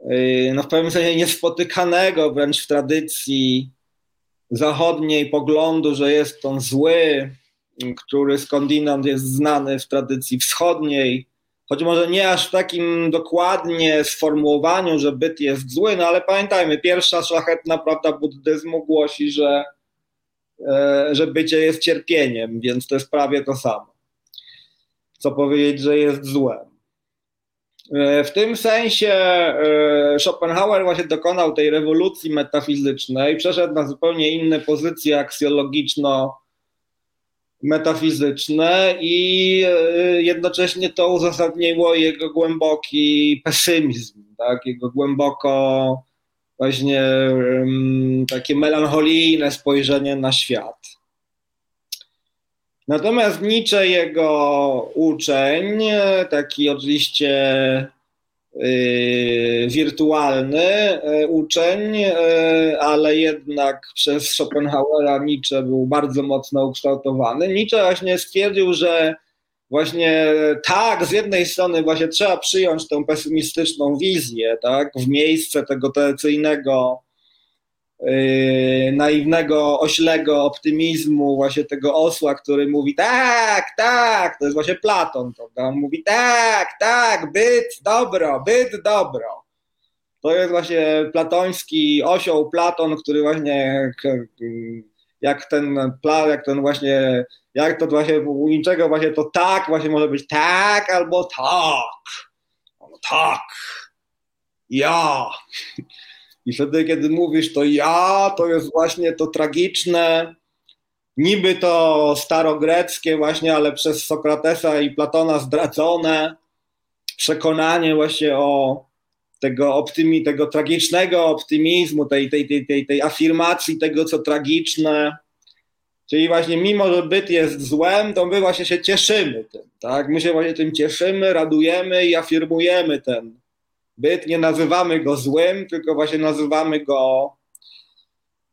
e, no w pewnym sensie niespotykanego wręcz w tradycji zachodniej poglądu, że jest on zły, który skądinąd jest znany w tradycji wschodniej choć może nie aż w takim dokładnie sformułowaniu, że byt jest zły, no ale pamiętajmy, pierwsza szlachetna prawda buddyzmu głosi, że, e, że bycie jest cierpieniem, więc to jest prawie to samo. Co powiedzieć, że jest złem. E, w tym sensie e, Schopenhauer właśnie dokonał tej rewolucji metafizycznej, przeszedł na zupełnie inne pozycje aksjologiczno- metafizyczne i e, jednocześnie to uzasadniło jego głęboki pesymizm, tak? jego głęboko właśnie takie melancholijne spojrzenie na świat. Natomiast Nietzsche, jego uczeń, taki oczywiście Y, wirtualny y, uczeń, y, ale jednak przez Schopenhauera Nietzsche był bardzo mocno ukształtowany. Nietzsche właśnie stwierdził, że właśnie tak, z jednej strony właśnie trzeba przyjąć tę pesymistyczną wizję, tak, w miejsce tego tradycyjnego naiwnego, oślego optymizmu, właśnie tego osła, który mówi tak, tak, to jest właśnie Platon, prawda? On mówi tak, tak, byt dobro, byt dobro. To jest właśnie platoński osioł Platon, który właśnie jak ten jak ten właśnie, jak to właśnie u niczego właśnie to tak właśnie może być tak albo tak. No tak. Ja. I wtedy, kiedy mówisz to ja, to jest właśnie to tragiczne, niby to starogreckie właśnie, ale przez Sokratesa i Platona zdradzone przekonanie właśnie o tego, optymi, tego tragicznego optymizmu, tej, tej, tej, tej, tej afirmacji tego, co tragiczne. Czyli właśnie mimo, że byt jest złem, to my właśnie się cieszymy tym, tak? My się właśnie tym cieszymy, radujemy i afirmujemy ten, byt, nie nazywamy go złym, tylko właśnie nazywamy go,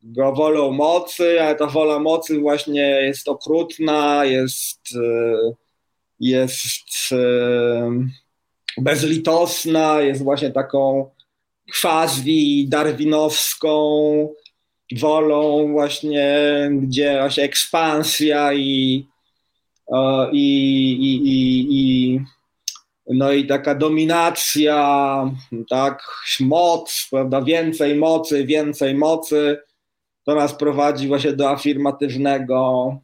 go wolą mocy, ale ta wola mocy właśnie jest okrutna, jest, e, jest e, bezlitosna, jest właśnie taką quasi darwinowską wolą właśnie, gdzie właśnie ekspansja i i, i, i, i no i taka dominacja, tak, moc, prawda, więcej mocy, więcej mocy, to nas prowadzi właśnie do afirmatywnego,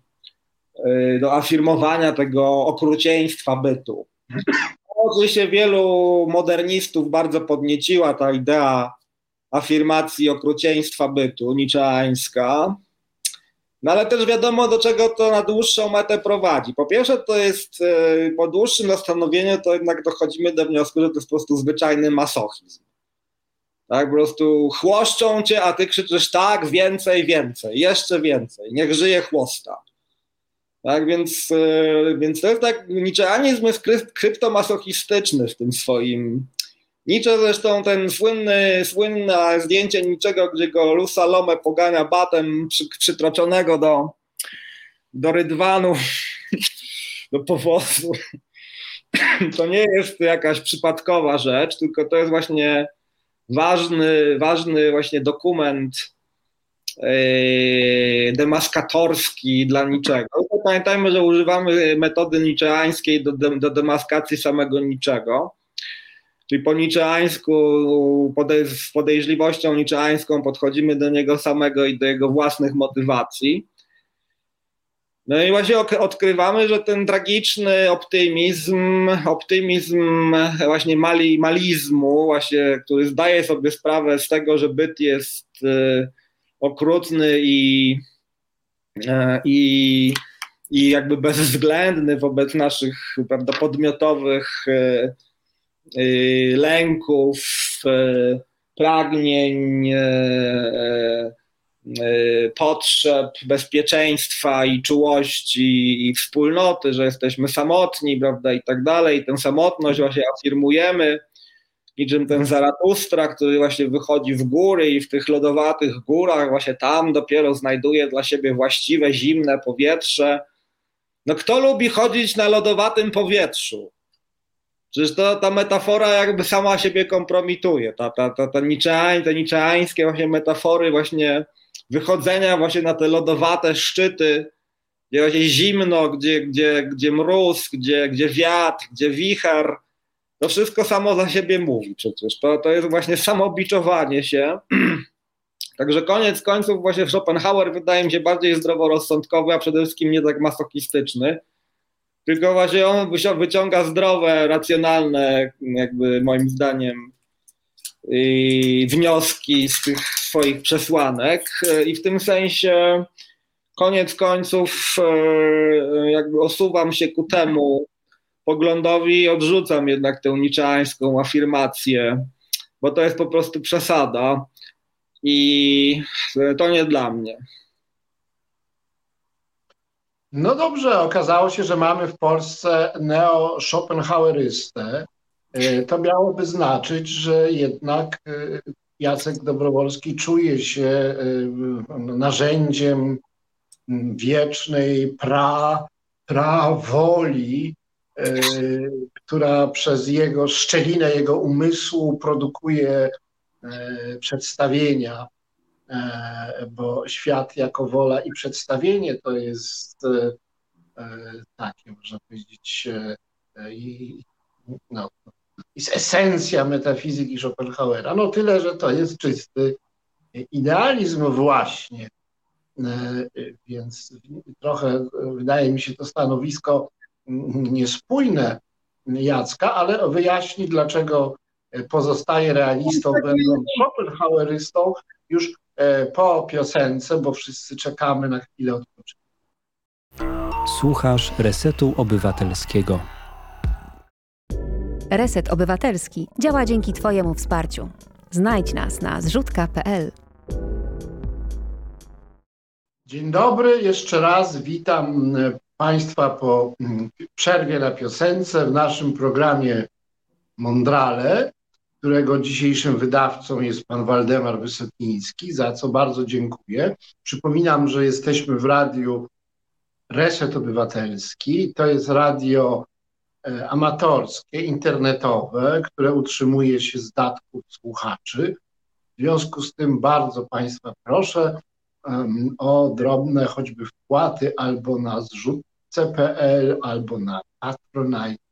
y, do afirmowania tego okrucieństwa bytu. Oczywiście wielu modernistów bardzo podnieciła ta idea afirmacji okrucieństwa bytu, niczeańska, no ale też wiadomo, do czego to na dłuższą metę prowadzi. Po pierwsze, to jest e, po dłuższym zastanowieniu, to jednak dochodzimy do wniosku, że to jest po prostu zwyczajny masochizm. Tak, po prostu chłoszczą cię, a ty krzyczysz tak, więcej, więcej, jeszcze więcej, niech żyje chłosta. Tak, więc, e, więc to jest tak, niczeanizm jest kryptomasochistyczny w tym swoim Nietzsche zresztą ten słynny, słynne zdjęcie niczego, gdzie go Lusalome pogania batem przy, przytroczonego do, do rydwanu, *laughs* do powozu. *clears throat* To nie jest jakaś przypadkowa rzecz, tylko to jest właśnie ważny, ważny właśnie dokument yy, demaskatorski dla niczego. Pamiętajmy, że używamy metody niczeańskiej do, do demaskacji samego niczego. Czyli po niczeańsku, z podejrzliwością niczeańską podchodzimy do niego samego i do jego własnych motywacji. No i właśnie odkrywamy, że ten tragiczny optymizm, optymizm właśnie mali, malizmu, właśnie, który zdaje sobie sprawę z tego, że byt jest y, okrutny i, y, i, jakby bezwzględny wobec naszych prawda, podmiotowych Y, lęków, y, pragnień, y, potrzeb bezpieczeństwa i czułości i wspólnoty, że jesteśmy samotni, prawda, i tak dalej. Tę samotność właśnie afirmujemy, niczym ten Zaratustra, który właśnie wychodzi w góry i w tych lodowatych górach właśnie tam dopiero znajduje dla siebie właściwe, zimne powietrze. No kto lubi chodzić na lodowatym powietrzu? Przecież to, ta metafora jakby sama siebie kompromituje. Ta, ta, ta, ta niczeań, te niczeańskie właśnie metafory właśnie wychodzenia właśnie na te lodowate szczyty, gdzie właśnie zimno, gdzie, gdzie, gdzie mróz, gdzie, gdzie wiatr, gdzie wicher, to wszystko samo za siebie mówi przecież. To, to jest właśnie samobiczowanie się. *clears throat* Także koniec końców właśnie Schopenhauer wydaje mi się bardziej zdroworozsądkowy, a przede wszystkim nie tak masochistyczny tylko właśnie on wyciąga zdrowe, racjonalne, jakby moim zdaniem, wnioski z tych swoich przesłanek i w tym sensie koniec końców e, jakby osuwam się ku temu poglądowi i odrzucam jednak tę niczeańską afirmację, bo to jest po prostu przesada i to nie dla mnie. No dobrze, okazało się, że mamy w Polsce neo-Schopenhauerystę. E, to miałoby znaczyć, że jednak e, Jacek Dobrowolski czuje się e, narzędziem wiecznej pra, prawoli, która przez jego szczelinę jego umysłu produkuje przedstawienia bo świat jako wola i przedstawienie to jest e, e, takie, można powiedzieć, no, jest esencja metafizyki Schopenhauera. No tyle, że to jest czysty idealizm właśnie. Więc trochę wydaje mi się to stanowisko niespójne Jacka, ale wyjaśni, dlaczego pozostaje realistą, będąc Schopenhauerystą, już E, po piosence, bo wszyscy czekamy na chwilę odpoczynku. Słuchasz Resetu Obywatelskiego. Reset Obywatelski działa dzięki Twojemu wsparciu. Znajdź nas na zrzutka.pl. Dzień dobry, jeszcze raz witam Państwa po mm, przerwie na piosence w naszym programie Mondrale którego dzisiejszym wydawcą jest pan Waldemar Wysokiński, za co bardzo dziękuję. Przypominam, że jesteśmy w radiu Reset Obywatelski. To jest radio e, amatorskie, internetowe, które utrzymuje się z datków słuchaczy. W związku z tym bardzo Państwa proszę um, o drobne choćby wpłaty albo na zrzut CPL albo na Patronite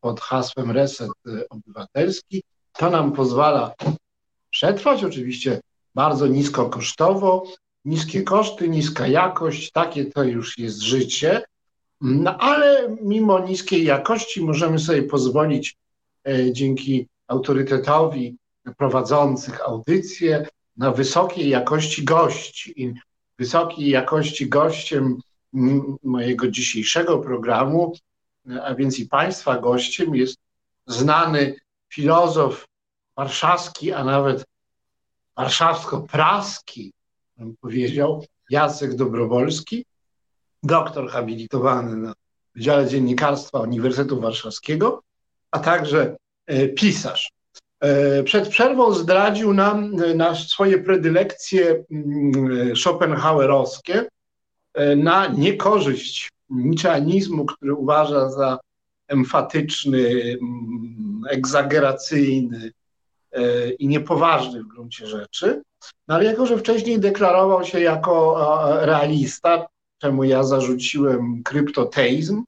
pod hasłem Reset Obywatelski. To nam pozwala przetrwać, oczywiście bardzo niskokosztowo, niskie koszty, niska jakość, takie to już jest życie, no ale mimo niskiej jakości możemy sobie pozwolić e, dzięki autorytetowi prowadzących audycje na wysokiej jakości gości. I wysokiej jakości gościem mojego dzisiejszego programu, a więc i Państwa gościem jest znany filozof warszawski, a nawet warszawsko-praski, bym powiedział, Jacek Dobrowolski, doktor habilitowany na Wydziale Dziennikarstwa Uniwersytetu Warszawskiego, a także e, pisarz. E, przed przerwą zdradził nam e, na swoje predylekcje mm, schopenhauerowskie na niekorzyść niczeanizmu, który uważa za emfatyczny, mm, egzageracyjny i niepoważny w gruncie rzeczy. No ale jako, że wcześniej deklarował się jako realista, czemu ja zarzuciłem kryptoteizm.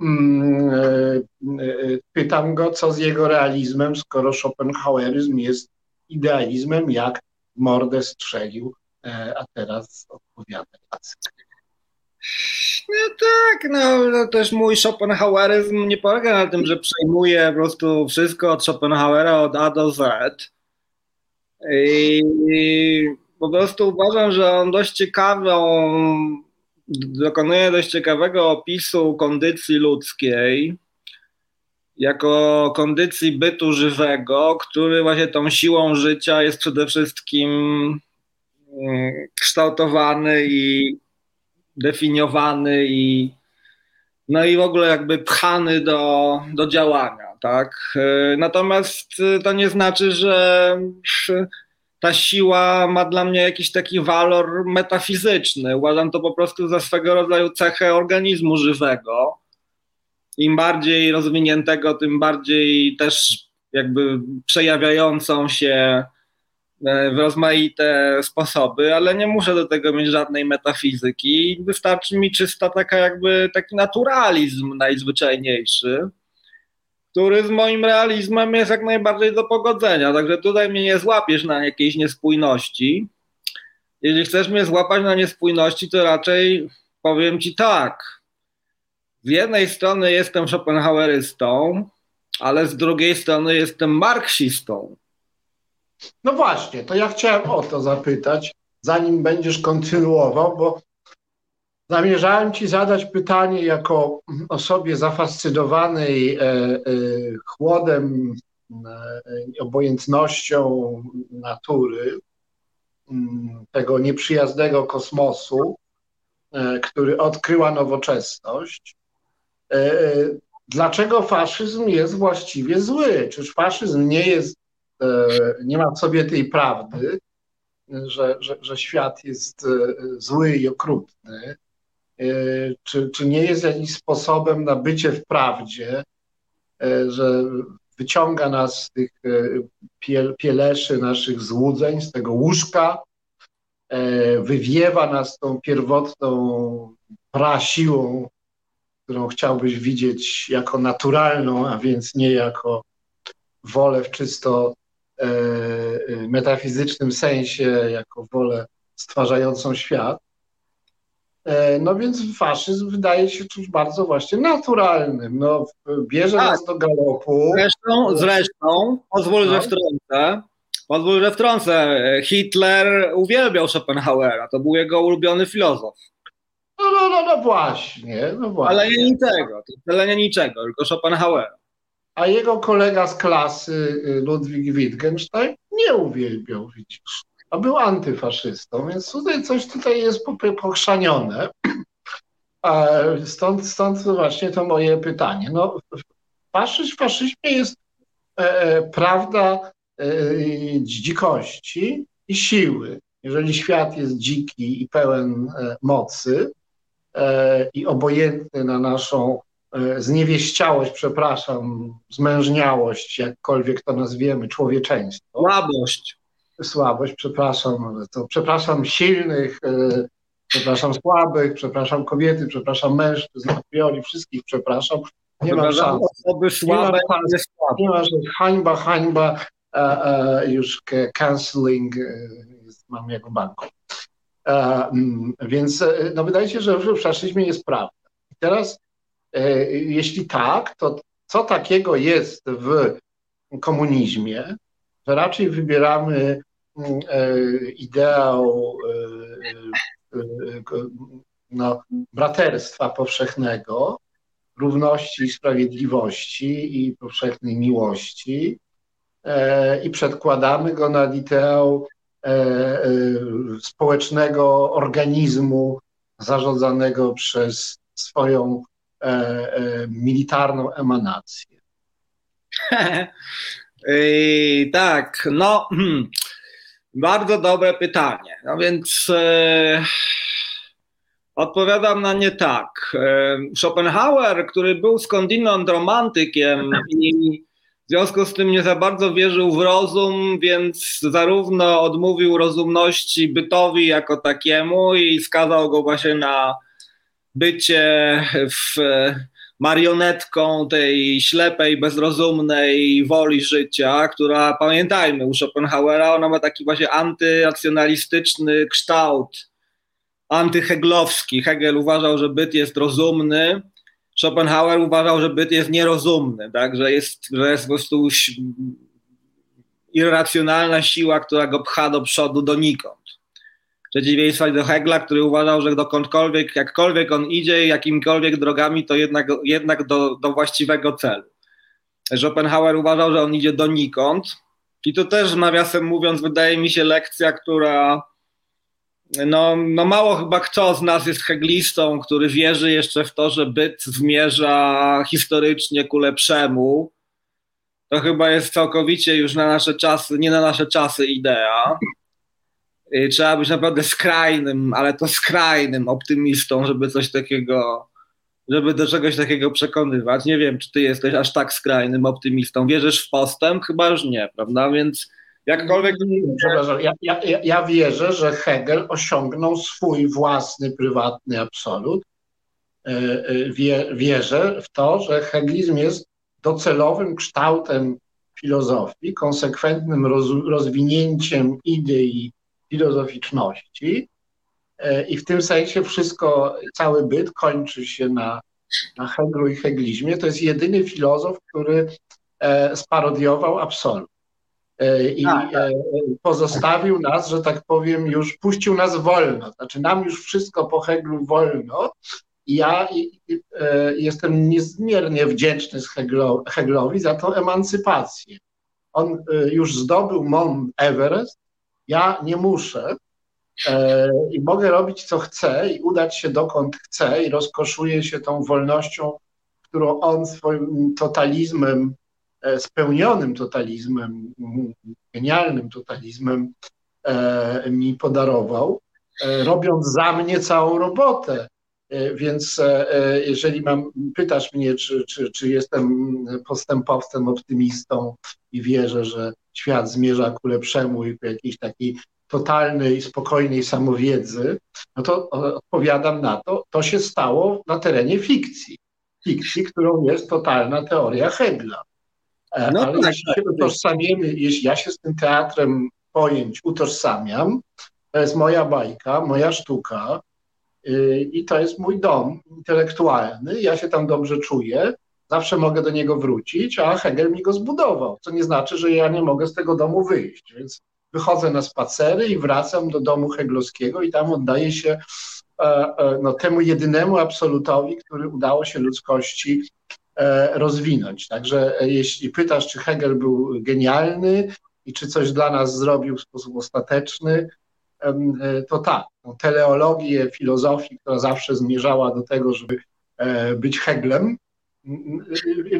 Mm, e, e, pytam go, co z jego realizmem, skoro Schopenhaueryzm jest idealizmem, jak mordę strzelił, e, a teraz odpowiada Jacek. No tak, no, no też mój Schopenhaueryzm nie polega na tym, że przejmuje po prostu wszystko od Schopenhauera od A do Z. I po prostu uważam, że on dość ciekawą dokonuje dość ciekawego opisu kondycji ludzkiej jako kondycji bytu żywego, który właśnie tą siłą życia jest przede wszystkim mm, kształtowany i definiowany i no i w ogóle jakby pchany do, do działania, tak? Natomiast to nie znaczy, że ta siła ma dla mnie jakiś taki walor metafizyczny. Uważam to po prostu za swego rodzaju cechę organizmu żywego. Im bardziej rozwiniętego, tym bardziej też jakby przejawiającą się e, w rozmaite sposoby, ale nie muszę do tego mieć żadnej metafizyki. Wystarczy mi czysta taka jakby taki naturalizm najzwyczajniejszy który z moim realizmem jest jak najbardziej do pogodzenia. Także tutaj mnie nie złapiesz na jakiejś niespójności. Jeżeli chcesz mnie złapać na niespójności, to raczej powiem ci tak. Z jednej strony jestem Schopenhauerystą, ale z drugiej strony jestem marksistą. No właśnie, to ja chciałem o to zapytać, zanim będziesz kontynuował, bo Zamierzałem Ci zadać pytanie jako osobie zafascynowanej e, e, chłodem, e, obojętnością natury, mm, tego nieprzyjaznego kosmosu, który odkryła nowoczesność. Dlaczego faszyzm jest właściwie zły? Czyż faszyzm nie jest, nie ma w sobie tej prawdy, że, że, że świat jest zły i okrutny? E, czy, czy nie jest jakimś sposobem na bycie w prawdzie, e, że wyciąga nas z tych e, pieleszy naszych złudzeń, z tego łóżka, wywiewa nas tą pierwotną prasiłą, którą chciałbyś widzieć jako naturalną, a więc nie jako wolę w czysto metafizycznym sensie, jako wolę stwarzającą świat. E, no więc faszyzm wydaje się czymś bardzo właśnie naturalnym. No, bierze tak. nas do galopu. Zresztą, zresztą pozwól, no. że wtrącę. Pozwól, że wtrącę. Hitler uwielbiał Schopenhauera. To był jego ulubiony filozof. No, no, no, no właśnie, no właśnie. Ale nie niczego, to nie niczego, tylko Schopenhauera. A jego kolega z klasy y, Ludwig Wittgenstein nie uwielbiał, widzisz a był antyfaszystą, więc tutaj coś tutaj jest pochrzanione. *clears throat* Stąd, stąd właśnie to moje pytanie. No, faszyzm w faszyzmie jest e, e, prawda e, dzikości i siły. Jeżeli świat jest dziki i pełen e, mocy e, i obojętny na naszą e, zniewieściałość, przepraszam, zmężniałość, jakkolwiek to nazwiemy, człowieczeństwo. Słabość słabość, przepraszam, to przepraszam silnych, e, Przepraszam słabych, przepraszam kobiety, przepraszam mężczyzn, a priori wszystkich przepraszam. Nie mam szans. Osoby słabe, nie ma, szans. nie ma hańba, hańba, a, a, już canceling jest, mam jako banku. Mm, więc no wydaje się, że w faszyzmie jest prawda. Teraz, e, jeśli tak, to co takiego jest w komunizmie, że raczej wybieramy mm, e, ideał e, no, braterstwa powszechnego, równości i sprawiedliwości i powszechnej miłości i przedkładamy go na ideał społecznego organizmu zarządzanego przez swoją e, e, militarną emanację? *laughs* tak, no hmm, bardzo dobre pytanie. No więc e, odpowiadam na nie tak. E, Schopenhauer, który był skądinąd romantykiem i w związku z tym nie za bardzo wierzył w rozum, więc zarówno odmówił rozumności bytowi jako takiemu i skazał go właśnie na bycie w marionetką tej ślepej, bezrozumnej woli życia, która pamiętajmy u Schopenhauera, ona ma taki właśnie antyracjonalistyczny kształt, antyheglowski. Hegel uważał, że byt jest rozumny, Schopenhauer uważał, że byt jest nierozumny, tak? że, jest, że jest po prostu irracjonalna siła, która go pcha do przodu donikąd. Przeciwieństwa do Hegla, który uważał, że dokądkolwiek, jakkolwiek on idzie, jakimikolwiek drogami, to jednak, jednak do, do właściwego celu. Schopenhauer uważał, że on idzie donikąd. I to też, nawiasem mówiąc, wydaje mi się lekcja, która no, no mało chyba kto z nas jest heglistą, który wierzy jeszcze w to, że byt zmierza historycznie ku lepszemu. To chyba jest całkowicie już na nasze czasy, nie na nasze czasy idea. Y, trzeba być naprawdę skrajnym, ale to skrajnym optymistą, żeby coś takiego, żeby do czegoś takiego przekonywać. Nie wiem, czy ty jesteś aż tak skrajnym optymistą. Wierzysz w postęp? Chyba już nie, prawda? Więc Jakkolwiek. Przepraszam, ja, ja, ja wierzę, że Hegel osiągnął swój własny, prywatny absolut. E, e, wie, wierzę w to, że heglizm jest docelowym kształtem filozofii, konsekwentnym roz, rozwinięciem idei filozoficzności. E, I w tym sensie wszystko, cały byt kończy się na, na Heglu i heglizmie. To jest jedyny filozof, który sparodiował absolut. E, i tak, tak. pozostawił nas, że tak powiem, już puścił nas wolno. Znaczy nam już wszystko po Heglu wolno. Ja e, jestem niezmiernie wdzięczny Heglowi za tą emancypację. On już zdobył Mount Everest, ja nie muszę i mogę robić co chcę i udać się dokąd chcę i rozkoszuję się tą wolnością, którą on swoim totalizmem E, spełnionym totalizmem, genialnym totalizmem e, mi podarował, e, robiąc za mnie całą robotę. Więc jeżeli mam, pytasz mnie, czy, czy, czy jestem postępowcem, optymistą i wierzę, że świat zmierza ku lepszemu i ku jakiejś takiej totalnej, spokojnej samowiedzy, no to odpowiadam na to, to się stało na terenie fikcji. Fikcji, którą jest totalna teoria Hegla. E, no Ale tak, jeśli tak, się utożsamiemy, jeśli ja się z tym teatrem pojęć utożsamiam, to jest moja bajka, moja sztuka yy, i to jest mój dom intelektualny, ja się tam dobrze czuję, zawsze mogę do niego wrócić, a Hegel mi go zbudował, co nie znaczy, że ja nie mogę z tego domu wyjść, więc wychodzę na spacery i wracam do domu heglowskiego i tam oddaję się e, e, no, temu jedynemu absolutowi, który udało się ludzkości E, rozwinąć. Także jeśli pytasz, czy Hegel był genialny i czy coś dla nas zrobił w sposób ostateczny, to tak. No, teleologię filozofii, która zawsze zmierzała do tego, żeby być Heglem,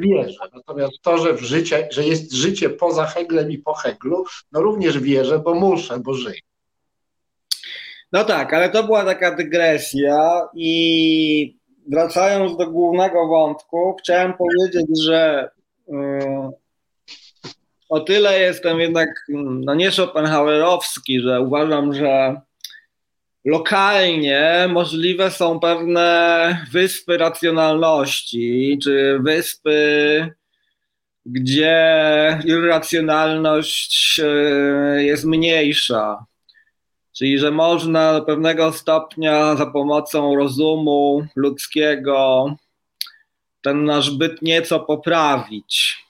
wierzę. Natomiast to, że, w życie, że jest życie poza Heglem i po Heglu, no również wierzę, bo muszę, bo żyję. No tak, ale to była taka dygresja i wracając do głównego wątku, chciałem powiedzieć, że yy, o tyle jestem jednak no nie Schopenhauerowski, że uważam, że lokalnie możliwe są pewne wyspy racjonalności, czy wyspy, gdzie irracjonalność e, jest mniejsza. Czyli, że można do pewnego stopnia za pomocą rozumu ludzkiego ten nasz byt nieco poprawić.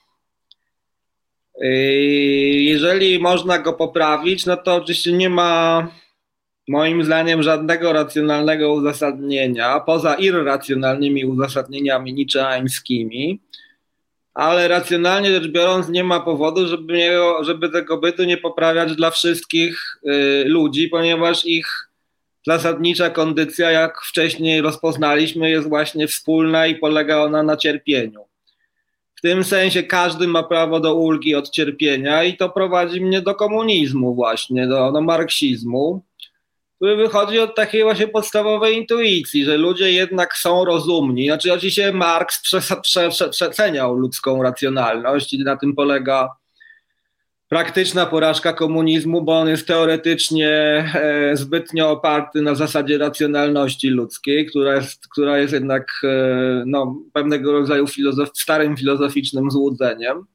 Jeżeli można go poprawić, no to oczywiście nie ma moim zdaniem żadnego racjonalnego uzasadnienia, poza irracjonalnymi uzasadnieniami niczeańskimi, ale racjonalnie rzecz biorąc nie ma powodu, żeby, nie, żeby tego bytu nie poprawiać dla wszystkich y, ludzi, ponieważ ich zasadnicza kondycja, jak wcześniej rozpoznaliśmy, jest właśnie wspólna i polega ona na cierpieniu. W tym sensie każdy ma prawo do ulgi od cierpienia i to prowadzi mnie do komunizmu właśnie, do, do marksizmu, który wychodzi od takiej właśnie podstawowej intuicji, że ludzie jednak są rozumni. Znaczy oczywiście Marx przeceniał ludzką racjonalność i na tym polega praktyczna porażka komunizmu, bo on jest teoretycznie e, zbytnio oparty na zasadzie racjonalności ludzkiej, która jest, która jest jednak e, no, pewnego rodzaju filozof, starym filozoficznym złudzeniem,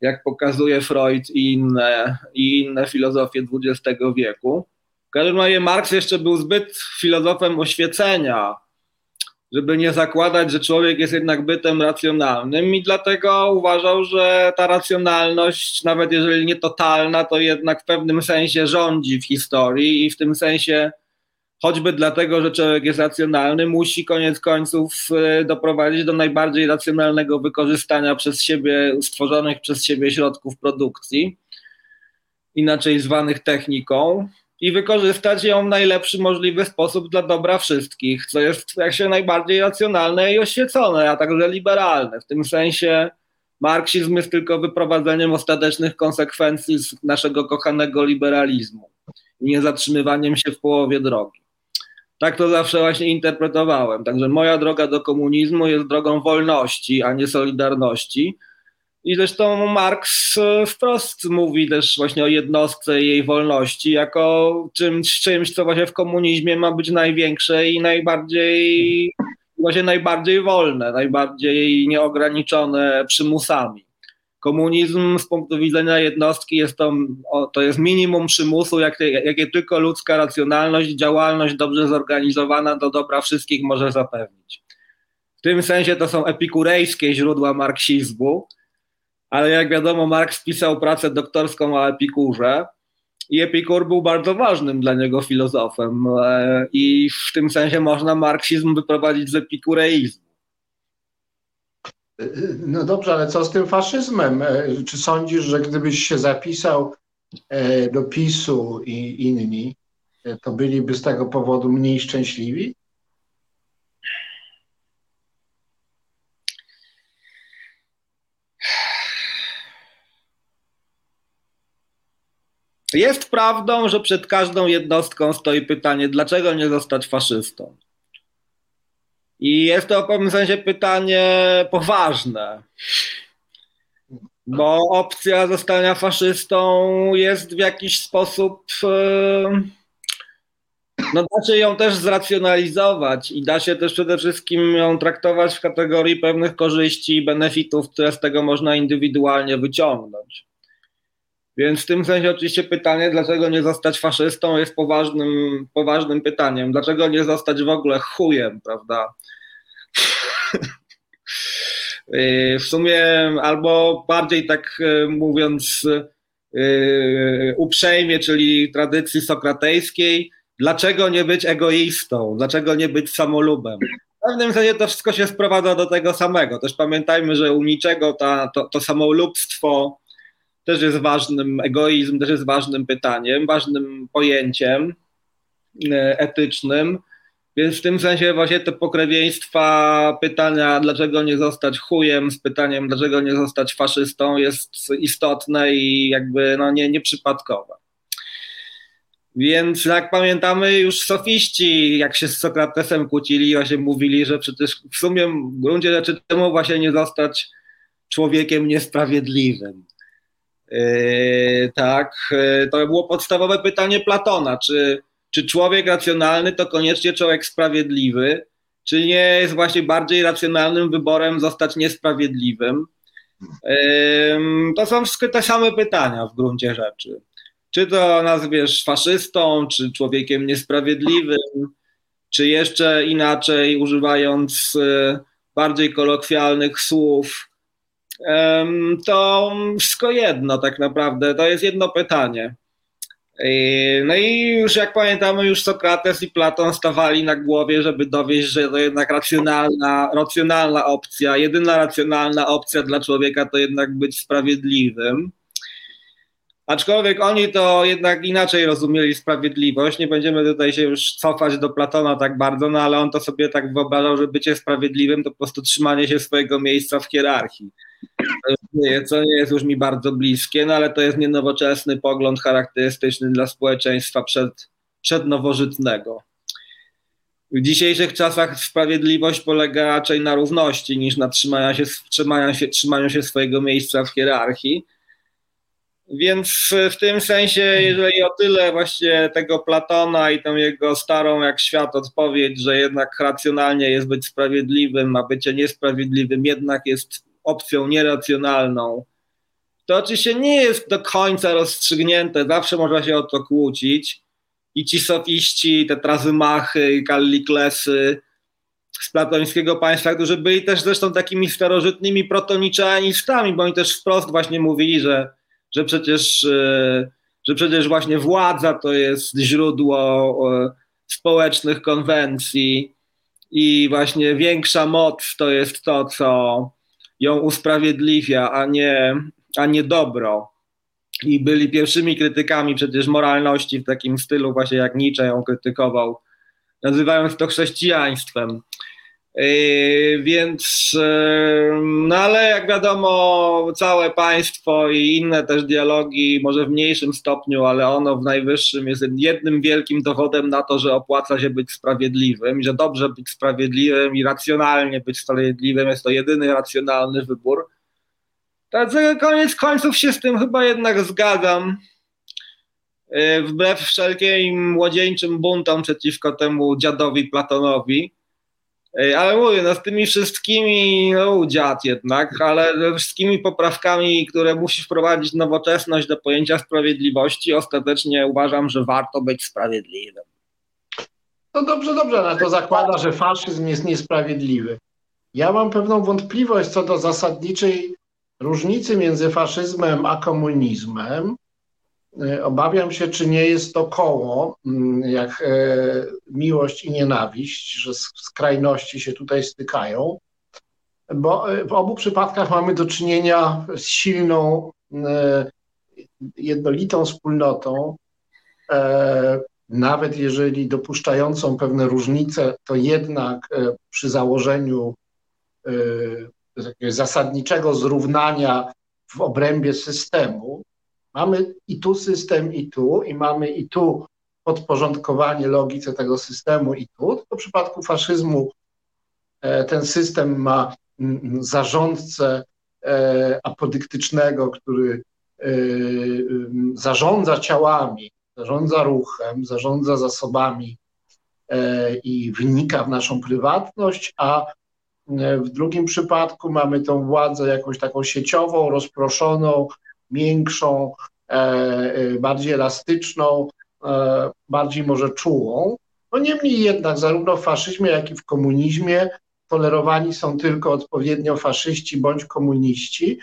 jak pokazuje Freud i inne, i inne filozofie XX wieku. Każdym razie Marx jeszcze był zbyt filozofem oświecenia, żeby nie zakładać, że człowiek jest jednak bytem racjonalnym i dlatego uważał, że ta racjonalność, nawet jeżeli nie totalna, to jednak w pewnym sensie rządzi w historii i w tym sensie choćby dlatego, że człowiek jest racjonalny, musi koniec końców e, doprowadzić do najbardziej racjonalnego wykorzystania przez siebie, stworzonych przez siebie środków produkcji, inaczej zwanych techniką i wykorzystać ją w najlepszy możliwy sposób dla dobra wszystkich, co jest jak się najbardziej racjonalne i oświecone, a także liberalne. W tym sensie marksizm jest tylko wyprowadzeniem ostatecznych konsekwencji z naszego kochanego liberalizmu i nie zatrzymywaniem się w połowie drogi. Tak to zawsze właśnie interpretowałem. Także moja droga do komunizmu jest drogą wolności, a nie solidarności i zresztą Marx e, wprost mówi też właśnie o jednostce jej wolności jako czymś, czymś, co właśnie w komunizmie ma być największe i najbardziej, właśnie najbardziej wolne, najbardziej nieograniczone przymusami. Komunizm z punktu widzenia jednostki jest to, to jest minimum przymusu, jakie, jakie tylko ludzka racjonalność, działalność dobrze zorganizowana do dobra wszystkich może zapewnić. W tym sensie to są epikurejskie źródła marksizmu, ale jak wiadomo, Marx pisał pracę doktorską o Epikurze i Epikur był bardzo ważnym dla niego filozofem e, i w tym sensie można marksizm wyprowadzić z epikureizmu. No dobrze, ale co z tym faszyzmem? E, czy sądzisz, że gdybyś się zapisał e, do PiSu i inni, to byliby z tego powodu mniej szczęśliwi? Jest prawdą, że przed każdą jednostką stoi pytanie, dlaczego nie zostać faszystą? I jest to w pewnym sensie pytanie poważne, bo opcja zostania faszystą jest w jakiś sposób. E, no da się ją też zracjonalizować i da się też przede wszystkim ją traktować w kategorii pewnych korzyści i benefitów, które z tego można indywidualnie wyciągnąć. Więc w tym sensie oczywiście pytanie, dlaczego nie zostać faszystą jest poważnym, poważnym pytaniem. Dlaczego nie zostać w ogóle chujem, prawda? *laughs* Y, w sumie, albo bardziej tak y, mówiąc y, uprzejmie, czyli tradycji sokratejskiej, dlaczego nie być egoistą, dlaczego nie być samolubem? W pewnym sensie to wszystko się sprowadza do tego samego. Też pamiętajmy, że u niczego ta, to, to samolubstwo też jest ważnym, egoizm też jest ważnym pytaniem, ważnym pojęciem e, etycznym. Więc w tym sensie właśnie te pokrewieństwa pytania, dlaczego nie zostać chujem, z pytaniem, dlaczego nie zostać faszystą, jest istotne i jakby no nie, nieprzypadkowe. Więc jak pamiętamy, już sofiści, jak się z Sokratesem kłócili, właśnie mówili, że przecież w sumie w gruncie rzeczy czemu właśnie nie zostać człowiekiem niesprawiedliwym. Yy, tak, yy, to było podstawowe pytanie Platona, czy czy człowiek racjonalny to koniecznie człowiek sprawiedliwy, czy nie jest właśnie bardziej racjonalnym wyborem zostać niesprawiedliwym? To są wszystkie te same pytania w gruncie rzeczy. Czy to nazwiesz faszystą, czy człowiekiem niesprawiedliwym, czy jeszcze inaczej, używając e, bardziej kolokwialnych słów, to wszystko jedno tak naprawdę. To jest jedno pytanie. No i już jak pamiętamy, już Sokrates i Platon stawali na głowie, żeby dowieść, że to jednak racjonalna, racjonalna opcja, jedyna racjonalna opcja dla człowieka to jednak być sprawiedliwym. Aczkolwiek oni to jednak inaczej rozumieli sprawiedliwość. Nie będziemy tutaj się już cofać do Platona tak bardzo, no ale on to sobie tak wyobrażał, że bycie sprawiedliwym to po prostu trzymanie się swojego miejsca w hierarchii. Co nie jest już mi bardzo bliskie, no ale to jest nienowoczesny pogląd charakterystyczny dla społeczeństwa przed, przednowożytnego. W dzisiejszych czasach sprawiedliwość polega raczej na równości niż na trzymaniu się, trzymaniu się, trzymaniu się swojego miejsca w hierarchii. Więc w tym sensie, jeżeli o tyle właśnie tego Platona i tą jego starą jak świat odpowiedź, że jednak racjonalnie jest być sprawiedliwym, a bycie niesprawiedliwym jednak jest opcją nieracjonalną, to oczywiście nie jest do końca rozstrzygnięte, zawsze można się o to kłócić. I ci sofiści, te trazymachy, kalliklesy z platońskiego państwa, którzy byli też zresztą takimi starożytnymi protoniczeanistami, bo oni też wprost właśnie mówili, że że przecież, e, że przecież właśnie władza to jest źródło e, społecznych konwencji i właśnie większa moc to jest to, co ją usprawiedliwia, a nie, a nie dobro. I byli pierwszymi krytykami przecież moralności w takim stylu, właśnie jak Nietzsche ją krytykował, nazywając to chrześcijaństwem. Yy, więc, yy, no ale jak wiadomo, całe państwo i inne też dialogi, może w mniejszym stopniu, ale ono w najwyższym jest jednym wielkim dowodem na to, że opłaca się być sprawiedliwym, że dobrze być sprawiedliwym i racjonalnie być sprawiedliwym jest to jedyny racjonalny wybór. Tak, koniec końców się z tym chyba jednak zgadzam. Yy, wbrew wszelkim młodzieńczym buntom przeciwko temu dziadowi Platonowi ale mówię, no z tymi wszystkimi, no dziad jednak, ale ze wszystkimi poprawkami, które musi wprowadzić nowoczesność do pojęcia sprawiedliwości, ostatecznie uważam, że warto być sprawiedliwym. No dobrze, dobrze, ale to zakłada, że faszyzm jest niesprawiedliwy. Ja mam pewną wątpliwość co do zasadniczej różnicy między faszyzmem a komunizmem. E, obawiam się, czy nie jest to koło, mm, jak e, miłość i nienawiść, że skrajności się tutaj stykają, bo e, w obu przypadkach mamy do czynienia z silną, jednolitą wspólnotą, nawet jeżeli dopuszczającą pewne różnice, to jednak przy założeniu zasadniczego zrównania w obrębie systemu, Mamy i tu system, i tu, i mamy i tu podporządkowanie logice tego systemu, i tu. W przypadku faszyzmu e, ten system ma zarządcę e, apodyktycznego, który e, zarządza ciałami, zarządza ruchem, zarządza zasobami i wnika w naszą prywatność, a w drugim przypadku mamy tą władzę jakąś taką sieciową, rozproszoną, miększą, e, e, bardziej elastyczną, e, bardziej może czułą. No niemniej jednak zarówno w faszyzmie, jak i w komunizmie tolerowani są tylko odpowiednio faszyści bądź komuniści.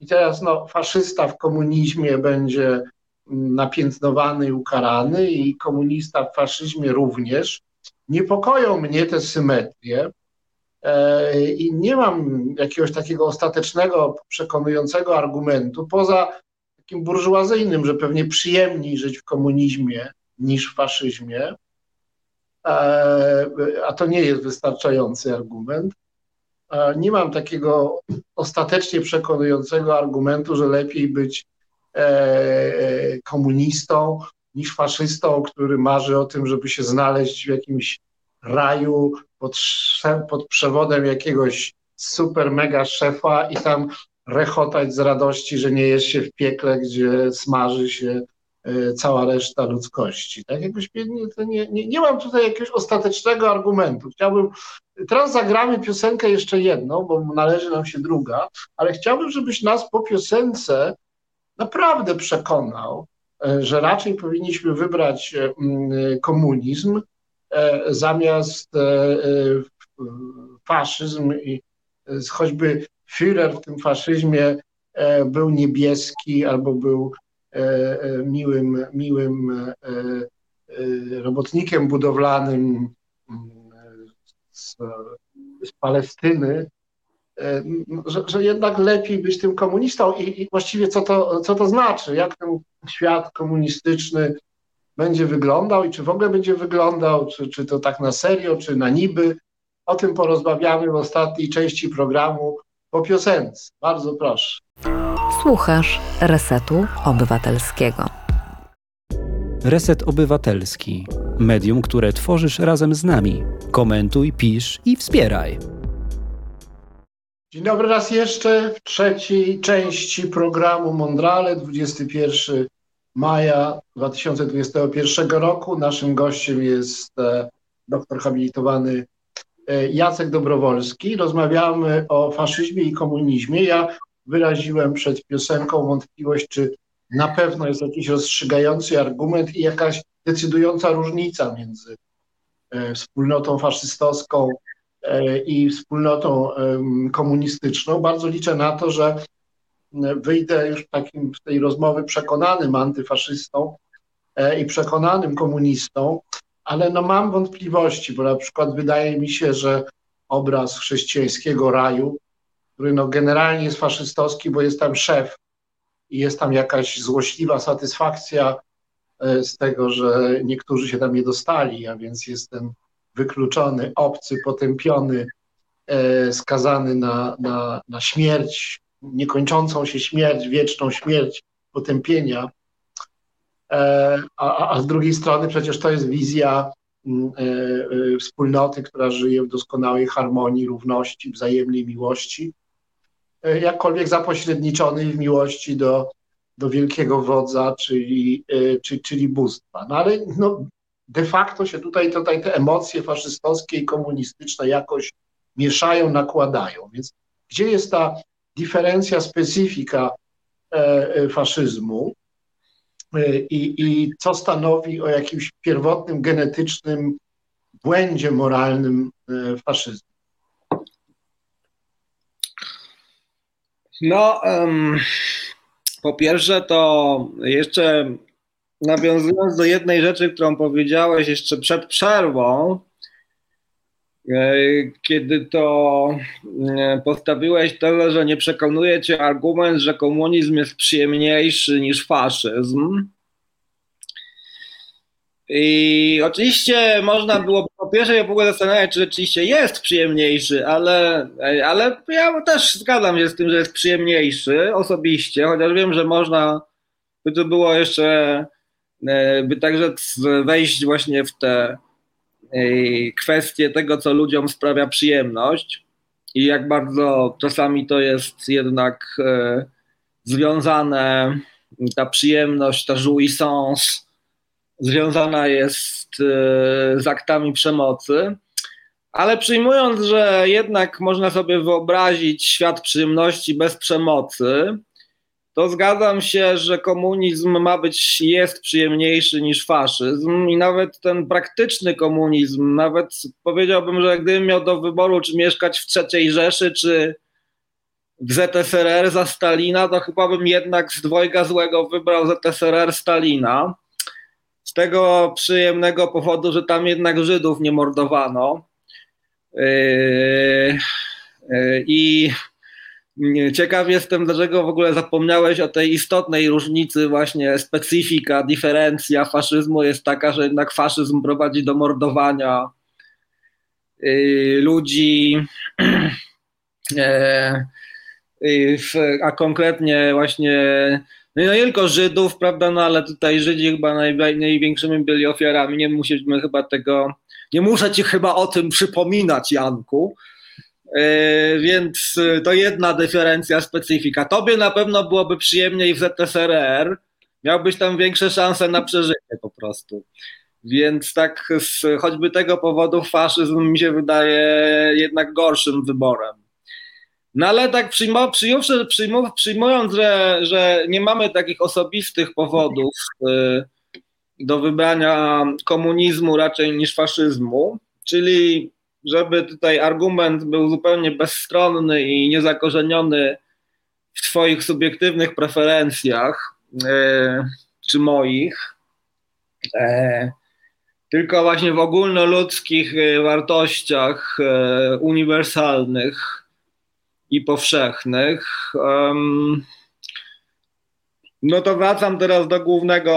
I teraz no, faszysta w komunizmie będzie mm, napiętnowany i ukarany, i komunista w faszyzmie również. Niepokoją mnie te symetrie, I nie mam jakiegoś takiego ostatecznego, przekonującego argumentu, poza takim burżuazyjnym, że pewnie przyjemniej żyć w komunizmie niż w faszyzmie, e, a to nie jest wystarczający argument. E, nie mam takiego ostatecznie przekonującego argumentu, że lepiej być komunistą niż faszystą, który marzy o tym, żeby się znaleźć w jakimś raju pod, pod przewodem jakiegoś super mega szefa i tam rechotać z radości, że nie jest się w piekle, gdzie smaży się cała reszta ludzkości. Tak jakoś nie, nie, nie, nie mam tutaj jakiegoś ostatecznego argumentu. Chciałbym, teraz zagramy piosenkę jeszcze jedną, bo należy nam się druga, ale chciałbym, żebyś nas po piosence naprawdę przekonał, że raczej powinniśmy wybrać komunizm zamiast faszyzm i choćby Führer w tym faszyzmie był niebieski albo był E, e, miłym, miłym e, robotnikiem budowlanym mm, z, z Palestyny, że, że, jednak lepiej być tym komunistą i, i, właściwie co to, co to znaczy, jak ten świat komunistyczny będzie wyglądał i czy w ogóle będzie wyglądał, czy, czy to tak na serio, czy na niby. O tym porozmawiamy w ostatniej części programu po piosence. Bardzo proszę. Słuchasz Resetu Obywatelskiego. Reset Obywatelski. Medium, które tworzysz razem z nami. Komentuj, pisz i wspieraj. Dzień dobry raz jeszcze w trzeciej części programu Mondrale 21 maja 2021 roku. Naszym gościem jest e, doktor habilitowany e, Jacek Dobrowolski. Rozmawiamy o faszyzmie i komunizmie. Ja wyraziłem przed piosenką wątpliwość, czy na pewno jest jakiś rozstrzygający argument i jakaś decydująca różnica między e, wspólnotą faszystowską i wspólnotą komunistyczną. Bardzo liczę na to, że wyjdę już takim z tej rozmowy przekonanym antyfaszystą e, i przekonanym komunistą, ale no mam wątpliwości, bo na przykład wydaje mi się, że obraz chrześcijańskiego raju który no generalnie jest faszystowski, bo jest tam szef i jest tam jakaś złośliwa satysfakcja e, z tego, że niektórzy się tam nie dostali, a więc jest ten wykluczony, obcy, potępiony, e, skazany na, na, na śmierć, niekończącą się śmierć, wieczną śmierć potępienia. E, a, a z drugiej strony przecież to jest wizja mm, wspólnoty, która żyje w doskonałej harmonii, równości, wzajemnej miłości E, jakkolwiek zapośredniczony w miłości do, do wielkiego wodza, czyli, e, czyli, czyli bóstwa. No ale no, de facto się tutaj, tutaj te emocje faszystowskie i komunistyczne jakoś mieszają, nakładają. Więc gdzie jest ta diferencja, specyfika e, faszyzmu i, i co stanowi o jakimś pierwotnym, genetycznym błędzie moralnym faszyzmu? No, um, po pierwsze to jeszcze nawiązując do jednej rzeczy, którą powiedziałeś jeszcze przed przerwą, e, kiedy to e, postawiłeś tezę, że nie przekonuje cię argument, że komunizm jest przyjemniejszy niż faszyzm, i oczywiście można było po pierwsze w ogóle zastanawiać, czy rzeczywiście jest przyjemniejszy, ale, ale ja też zgadzam się z tym, że jest przyjemniejszy osobiście, chociaż wiem, że można, by to było jeszcze, e, by także wejść właśnie w te e, kwestie tego, co ludziom sprawia przyjemność. I jak bardzo czasami to jest jednak e, związane, ta przyjemność, ta jouissance związana jest e, z aktami przemocy, ale przyjmując, że jednak można sobie wyobrazić świat przyjemności bez przemocy, to zgadzam się, że komunizm ma być, jest przyjemniejszy niż faszyzm i nawet ten praktyczny komunizm, nawet powiedziałbym, że gdybym miał do wyboru, czy mieszkać w III Rzeszy, czy w ZSRR za Stalina, to chyba bym jednak z dwojga złego wybrał ZSRR Stalina z tego przyjemnego powodu, że tam jednak Żydów nie mordowano. Yy, yy, I ciekaw jestem, dlaczego w ogóle zapomniałeś o tej istotnej różnicy, właśnie specyfika, diferencja faszyzmu jest taka, że jednak faszyzm prowadzi do mordowania yy, ludzi, *clears throat* a konkretnie właśnie no i nie tylko Żydów, prawda, no ale tutaj Żydzi chyba największymi byli ofiarami, nie musimy chyba tego, nie muszę ci chyba o tym przypominać, Janku, yy, więc to jedna dyferencja, specyfika. Tobie na pewno byłoby przyjemniej w ZSRR, miałbyś tam większe szanse na przeżycie po prostu. Więc tak z choćby tego powodu faszyzm mi się wydaje jednak gorszym wyborem. No ale tak przyjmując, że, że nie mamy takich osobistych powodów y, do wybrania komunizmu raczej niż faszyzmu, czyli żeby tutaj argument był zupełnie bezstronny i niezakorzeniony w Twoich subiektywnych preferencjach, e, czy moich, e, tylko właśnie w ogólnoludzkich e, wartościach uniwersalnych i powszechnych. No to wracam teraz do głównego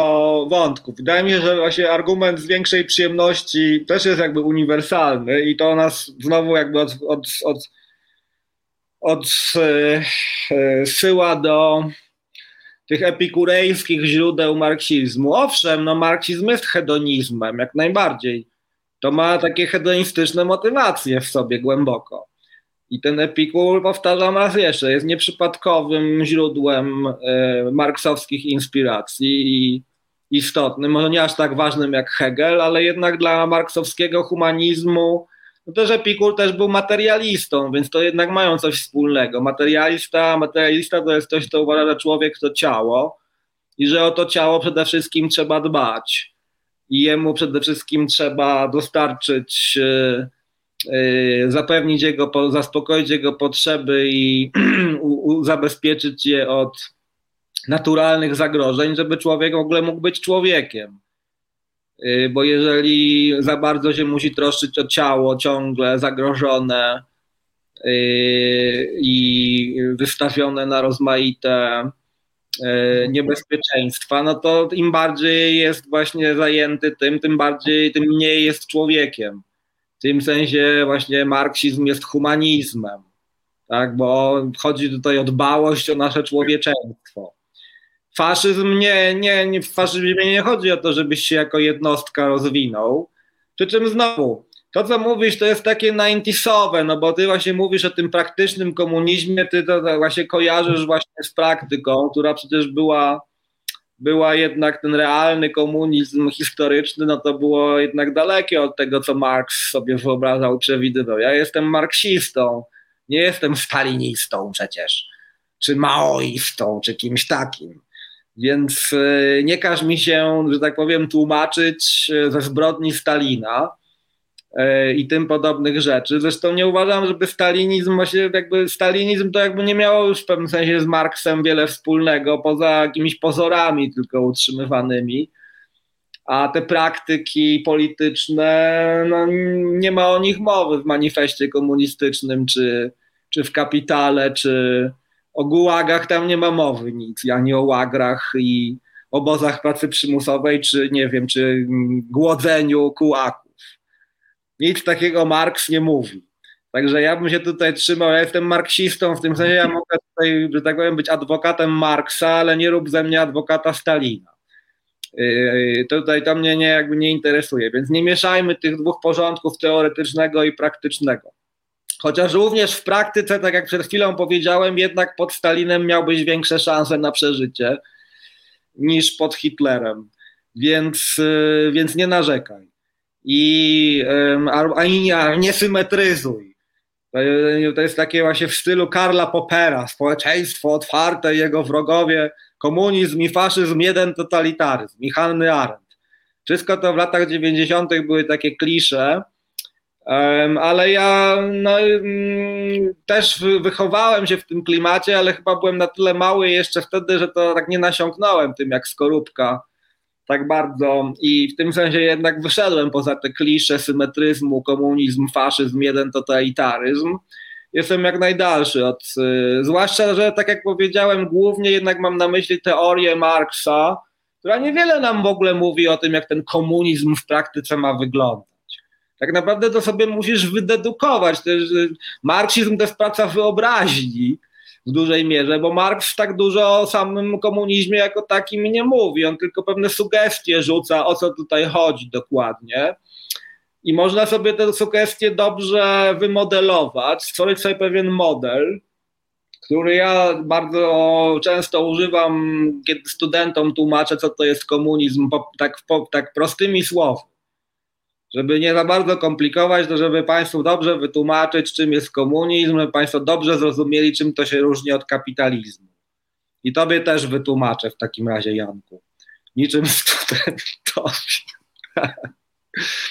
wątku. Wydaje mi się, że właśnie argument z większej przyjemności też jest jakby uniwersalny i to nas znowu jakby od, od, od, odsyła do tych epikurejskich źródeł marksizmu. Owszem, no marksizm jest hedonizmem, jak najbardziej. To ma takie hedonistyczne motywacje w sobie głęboko. I ten Epikur, powtarzam raz jeszcze, jest nieprzypadkowym źródłem e, marksowskich inspiracji i istotnym, może nie aż tak ważnym jak Hegel, ale jednak dla marksowskiego humanizmu no też Epikur też był materialistą, więc to jednak mają coś wspólnego. Materialista, materialista to jest ktoś, kto uważa, że człowiek to ciało i że o to ciało przede wszystkim trzeba dbać i jemu przede wszystkim trzeba dostarczyć Y, zapewnić jego, zaspokoić jego potrzeby i *clears throat* zabezpieczyć je od naturalnych zagrożeń, żeby człowiek w ogóle mógł być człowiekiem. Y, bo jeżeli za bardzo się musi troszczyć o ciało ciągle zagrożone y, i wystawione na rozmaite niebezpieczeństwa, no to im bardziej jest właśnie zajęty tym, tym bardziej, tym mniej jest człowiekiem. W tym sensie właśnie marksizm jest humanizmem, tak? bo chodzi tutaj o dbałość o nasze człowieczeństwo. Faszyzm nie, nie, nie, w faszyzmie nie chodzi o to, żebyś się jako jednostka rozwinął. Przy czym znowu, to co mówisz, to jest takie 90sowe, no bo ty właśnie mówisz o tym praktycznym komunizmie, ty to właśnie kojarzysz właśnie z praktyką, która przecież była była jednak ten realny komunizm historyczny, no to było jednak dalekie od tego, co Marx sobie wyobrażał, przewidywał. Ja jestem marksistą, nie jestem stalinistą przecież, czy maoistą, czy kimś takim. Więc e, nie każ mi się, że tak powiem, tłumaczyć e, ze zbrodni Stalina, i tym podobnych rzeczy. Zresztą nie uważam, żeby stalinizm, właśnie jakby stalinizm to jakby nie miało już w pewnym sensie z Marksem wiele wspólnego, poza jakimiś pozorami tylko utrzymywanymi. A te praktyki polityczne, no, nie ma o nich mowy w manifestie komunistycznym, czy, czy w kapitale, czy o gułagach tam nie ma mowy nic, ani o łagrach i obozach pracy przymusowej, czy nie wiem, czy głodzeniu kułaków. Nic takiego Marks nie mówi. Także ja bym się tutaj trzymał, ja jestem marksistą, w tym sensie ja mogę tutaj, że tak powiem, być adwokatem Marksa, ale nie rób ze mnie adwokata Stalina. Yy, tutaj to mnie nie, jakby nie interesuje, więc nie mieszajmy tych dwóch porządków teoretycznego i praktycznego. Chociaż również w praktyce, tak jak przed chwilą powiedziałem, jednak pod Stalinem miałbyś większe szanse na przeżycie niż pod Hitlerem, więc, yy, więc nie narzekaj i ani nie, symetryzuj. To jest takie właśnie w stylu Karla Popera, społeczeństwo otwarte, jego wrogowie, komunizm i faszyzm, jeden totalitaryzm Hannah Arendt. Wszystko to w latach 90. były takie klisze, ale ja no, mm, też wychowałem się w tym klimacie, ale chyba byłem na tyle mały jeszcze wtedy, że to tak nie nasiąknąłem tym jak skorupka tak bardzo i w tym sensie jednak wyszedłem poza te klisze symetryzmu, komunizm, faszyzm, jeden totalitaryzm. Jestem jak najdalszy od, y, zwłaszcza, że tak jak powiedziałem, głównie jednak mam na myśli teorię Marksa, która niewiele nam w ogóle mówi o tym, jak ten komunizm w praktyce ma wyglądać. Tak naprawdę to sobie musisz wydedukować. Też, marksizm to jest praca wyobraźni, w dużej mierze, bo Marx tak dużo o samym komunizmie jako takim nie mówi. On tylko pewne sugestie rzuca, o co tutaj chodzi dokładnie. I można sobie te sugestie dobrze wymodelować, stworzyć sobie pewien model, który ja bardzo często używam, kiedy studentom tłumaczę, co to jest komunizm, tak, tak prostymi słowami. Żeby nie za bardzo komplikować, to żeby Państwu dobrze wytłumaczyć, czym jest komunizm, żeby Państwo dobrze zrozumieli, czym to się różni od kapitalizmu. I Tobie też wytłumaczę w takim razie, Janku. Niczym *laughs* studentowi. *laughs*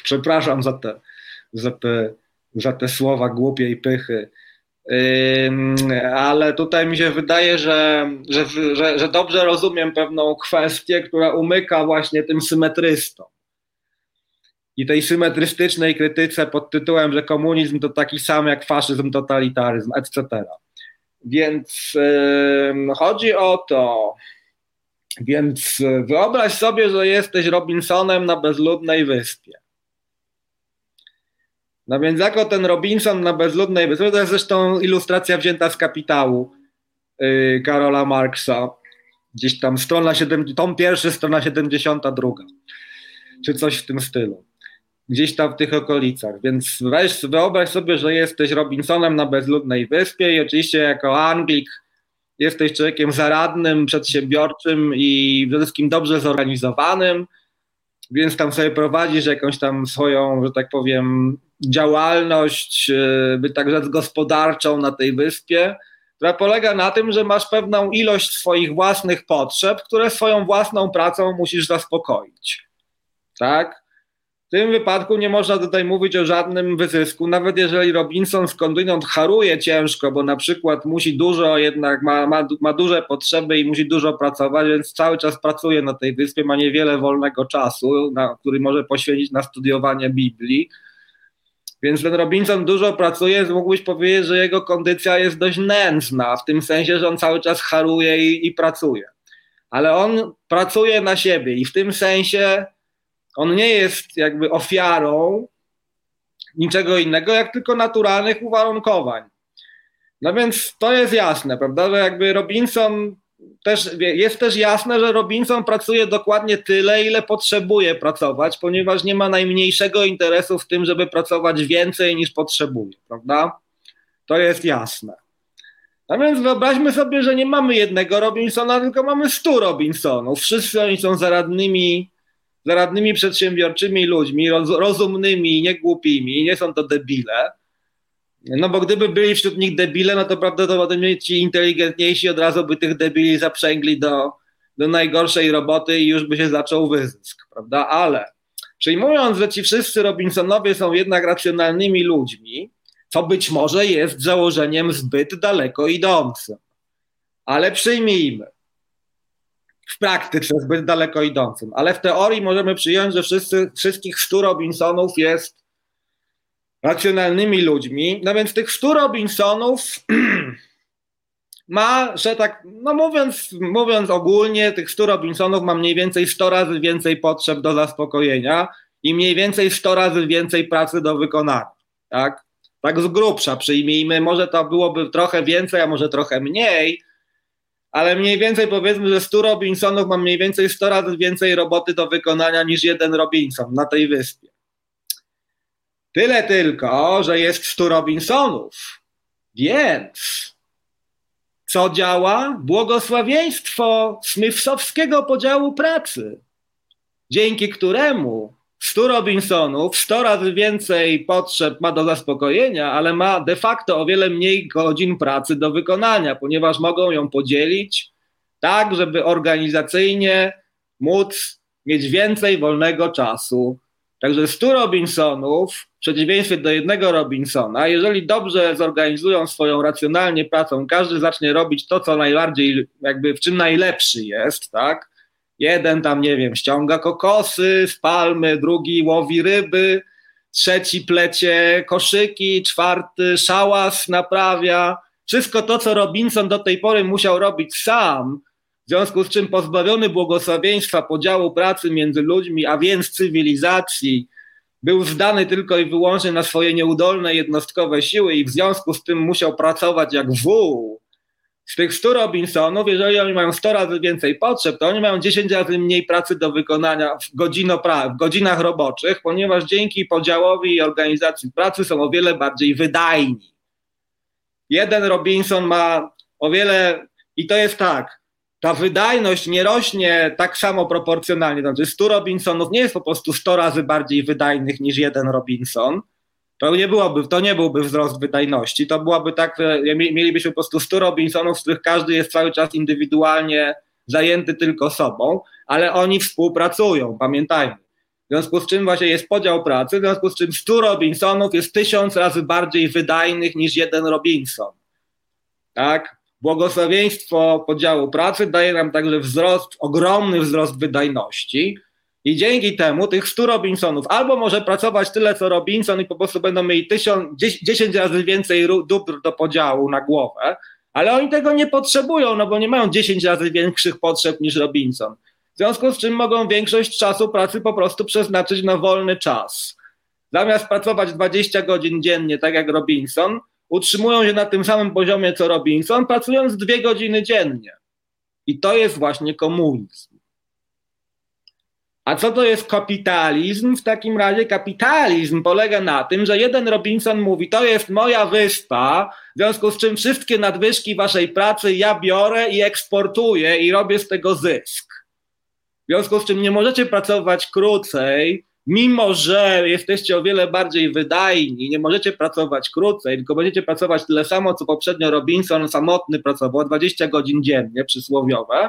Przepraszam za te, za, te, za te słowa głupiej pychy ale tutaj mi się wydaje, że, że, że, że, dobrze rozumiem pewną kwestię, która umyka właśnie tym symetrystom. I tej symetrystycznej krytyce pod tytułem, że komunizm to taki sam jak faszyzm, totalitaryzm, etc. Więc yy, chodzi o to, więc wyobraź sobie, że jesteś Robinsonem na bezludnej wyspie. No więc jako ten Robinson na bezludnej wyspie, to jest zresztą ilustracja wzięta z kapitału yy, Karola Marksa. Gdzieś tam strona 7, tom pierwszy, strona 72, czy coś w tym stylu. Gdzieś tam w tych okolicach. Więc weź, wyobraź sobie, że jesteś Robinsonem na bezludnej wyspie i oczywiście jako Anglik jesteś człowiekiem zaradnym, przedsiębiorczym i przede wszystkim dobrze zorganizowanym, więc tam sobie prowadzisz jakąś tam swoją, że tak powiem, działalność, e, by tak rzec, gospodarczą na tej wyspie, która polega na tym, że masz pewną ilość swoich własnych potrzeb, które swoją własną pracą musisz zaspokoić. Tak? W tym wypadku nie można tutaj mówić o żadnym wyzysku, nawet jeżeli Robinson skądinąd haruje ciężko, bo na przykład musi dużo, jednak ma, ma, ma duże potrzeby i musi dużo pracować, więc cały czas pracuje na tej wyspie, ma niewiele wolnego czasu, na, który może poświęcić na studiowanie Biblii więc ten Robinson dużo pracuje, mógłbyś powiedzieć, że jego kondycja jest dość nędzna, w tym sensie, że on cały czas haruje i, i pracuje. Ale on pracuje na siebie i w tym sensie on nie jest jakby ofiarą niczego innego, jak tylko naturalnych uwarunkowań. No więc to jest jasne, prawda, że jakby Robinson też, jest też jasne, że Robinson pracuje dokładnie tyle, ile potrzebuje pracować, ponieważ nie ma najmniejszego interesu w tym, żeby pracować więcej niż potrzebuje, prawda? To jest jasne. A więc wyobraźmy sobie, że nie mamy jednego Robinsona, tylko mamy stu Robinsonów. Wszyscy oni są zaradnymi, zaradnymi przedsiębiorczymi ludźmi, roz, rozumnymi, niegłupimi, nie są to debile. No bo gdyby byli wśród nich debile, no to prawdopodobnie ci inteligentniejsi od razu by tych debili zaprzęgli do, do najgorszej roboty i już by się zaczął wyzysk, prawda? Ale przyjmując, że ci wszyscy Robinsonowie są jednak racjonalnymi ludźmi, co być może jest założeniem zbyt daleko idącym. Ale przyjmijmy. W praktyce zbyt daleko idącym. Ale w teorii możemy przyjąć, że wszyscy, wszystkich stu Robinsonów jest racjonalnymi ludźmi. No więc tych 100 Robinsonów *clears throat* ma, że tak, no mówiąc, mówiąc ogólnie, tych 100 Robinsonów ma mniej więcej 100 razy więcej potrzeb do zaspokojenia i mniej więcej 100 razy więcej pracy do wykonania. Tak? Tak z grubsza przyjmijmy, może to byłoby trochę więcej, a może trochę mniej, ale mniej więcej powiedzmy, że 100 Robinsonów ma mniej więcej 100 razy więcej roboty do wykonania niż jeden Robinson na tej wyspie. Tyle tylko, że jest 100 Robinsonów. Więc co działa? Błogosławieństwo Smithsowskiego podziału pracy, dzięki któremu 100 Robinsonów 100 razy więcej potrzeb ma do zaspokojenia, ale ma de facto o wiele mniej godzin pracy do wykonania, ponieważ mogą ją podzielić tak, żeby organizacyjnie móc mieć więcej wolnego czasu. Także 100 Robinsonów w przeciwieństwie do jednego Robinsona, jeżeli dobrze zorganizują swoją racjonalnie pracą, każdy zacznie robić to, co najbardziej, jakby w czym najlepszy jest, tak? Jeden tam, nie wiem, ściąga kokosy z palmy, drugi łowi ryby, trzeci plecie koszyki, czwarty szałas naprawia. Wszystko to, co Robinson do tej pory musiał robić sam, w związku z czym pozbawiony błogosławieństwa podziału pracy między ludźmi, a więc cywilizacji, był zdany tylko i wyłącznie na swoje nieudolne jednostkowe siły i w związku z tym musiał pracować jak wół. Z tych 100 Robinsonów, jeżeli oni mają 100 razy więcej potrzeb, to oni mają 10 razy mniej pracy do wykonania w, w godzinach roboczych, ponieważ dzięki podziałowi i organizacji pracy są o wiele bardziej wydajni. Jeden Robinson ma o wiele, i to jest tak, ta wydajność nie rośnie tak samo proporcjonalnie. Znaczy 100 Robinsonów nie jest po prostu 100 razy bardziej wydajnych niż jeden Robinson. To nie, byłoby, to nie byłby wzrost wydajności. To byłaby tak, mielibyśmy po prostu 100 Robinsonów, z których każdy jest cały czas indywidualnie zajęty tylko sobą, ale oni współpracują, pamiętajmy. W związku z czym właśnie jest podział pracy, w związku z czym 100 Robinsonów jest tysiąc razy bardziej wydajnych niż jeden Robinson. Tak? Błogosławieństwo podziału pracy daje nam także wzrost, ogromny wzrost wydajności. I dzięki temu tych 100 Robinsonów albo może pracować tyle co Robinson i po prostu będą mieli 1000, 10 razy więcej dóbr do podziału na głowę, ale oni tego nie potrzebują, no bo nie mają 10 razy większych potrzeb niż Robinson. W związku z czym mogą większość czasu pracy po prostu przeznaczyć na wolny czas. Zamiast pracować 20 godzin dziennie, tak jak Robinson, utrzymują się na tym samym poziomie co Robinson, pracując dwie godziny dziennie. I to jest właśnie komunizm. A co to jest kapitalizm? W takim razie kapitalizm polega na tym, że jeden Robinson mówi: To jest moja wyspa, w związku z czym wszystkie nadwyżki waszej pracy ja biorę i eksportuję i robię z tego zysk. W związku z czym nie możecie pracować krócej, mimo że jesteście o wiele bardziej wydajni, nie możecie pracować krócej, tylko będziecie pracować tyle samo, co poprzednio Robinson samotny pracował, 20 godzin dziennie, przysłowiowe.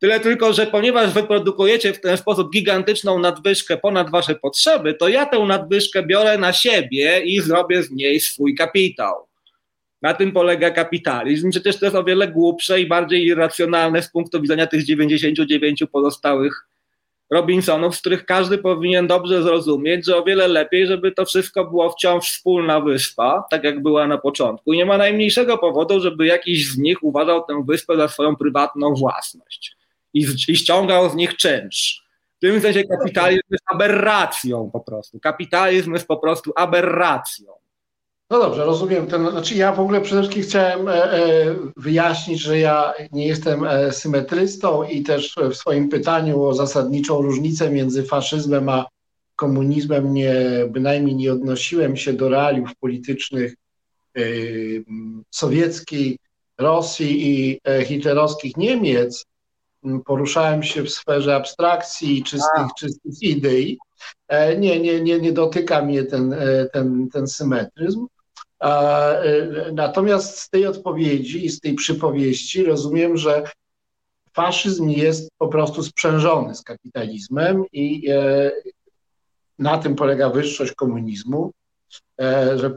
Tyle tylko, że ponieważ wyprodukujecie w ten sposób gigantyczną nadwyżkę ponad wasze potrzeby, to ja tę nadwyżkę biorę na siebie i zrobię z niej swój kapitał. Na tym polega kapitalizm. Przecież to jest o wiele głupsze i bardziej irracjonalne z punktu widzenia tych 99 pozostałych Robinsonów, z których każdy powinien dobrze zrozumieć, że o wiele lepiej, żeby to wszystko było wciąż wspólna wyspa, tak jak była na początku. I nie ma najmniejszego powodu, żeby jakiś z nich uważał tę wyspę za swoją prywatną własność i, i ściągał z nich czynsz. W tym sensie kapitalizm jest aberracją po prostu. Kapitalizm jest po prostu aberracją. No dobrze, rozumiem. Ten, znaczy ja w ogóle przede wszystkim chciałem e, e, wyjaśnić, że ja nie jestem e, symetrystą i też w swoim pytaniu o zasadniczą różnicę między faszyzmem a komunizmem nie, bynajmniej nie odnosiłem się do realiów politycznych sowieckiej Rosji i hitlerowskich Niemiec. Poruszałem się w sferze abstrakcji i czystych, czystych idei. Nie, nie, nie, nie dotyka mnie ten, ten, ten symetryzm. E, natomiast z tej odpowiedzi i z tej przypowieści rozumiem, że faszyzm jest po prostu sprzężony z kapitalizmem i e, na tym polega wyższość komunizmu, e, że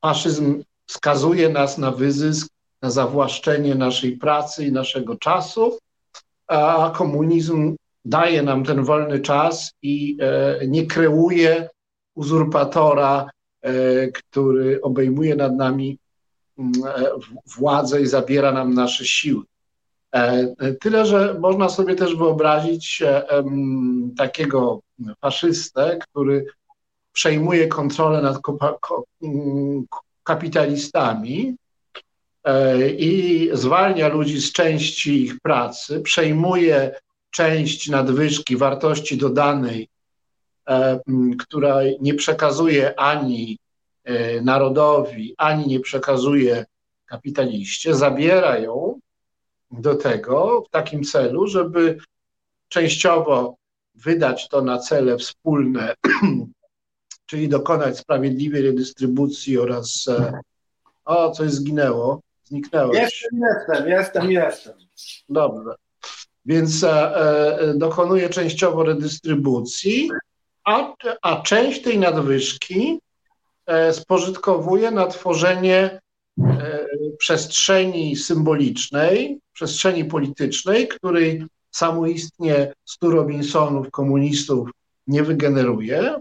faszyzm skazuje nas na wyzysk, na zawłaszczenie naszej pracy i naszego czasu, a komunizm daje nam ten wolny czas i nie kreuje uzurpatora E, który obejmuje nad nami mm, e, władzę i zabiera nam nasze siły. E, tyle, że można sobie też wyobrazić takiego faszystę, który przejmuje kontrolę nad mm, kapitalistami i zwalnia ludzi z części ich pracy, przejmuje część nadwyżki wartości dodanej E, która nie przekazuje ani e, narodowi, ani nie przekazuje kapitaliście, zabiera ją do tego w takim celu, żeby częściowo wydać to na cele wspólne, *clears throat* czyli dokonać sprawiedliwej redystrybucji oraz e, o, coś zginęło, zniknęło. Jestem, jestem, jestem, jestem. Dobrze. Więc e, dokonuje częściowo redystrybucji, a, a część tej nadwyżki e, spożytkowuje na tworzenie e, przestrzeni symbolicznej, przestrzeni politycznej, której samoistnie stu Robinsonów, komunistów nie wygeneruje,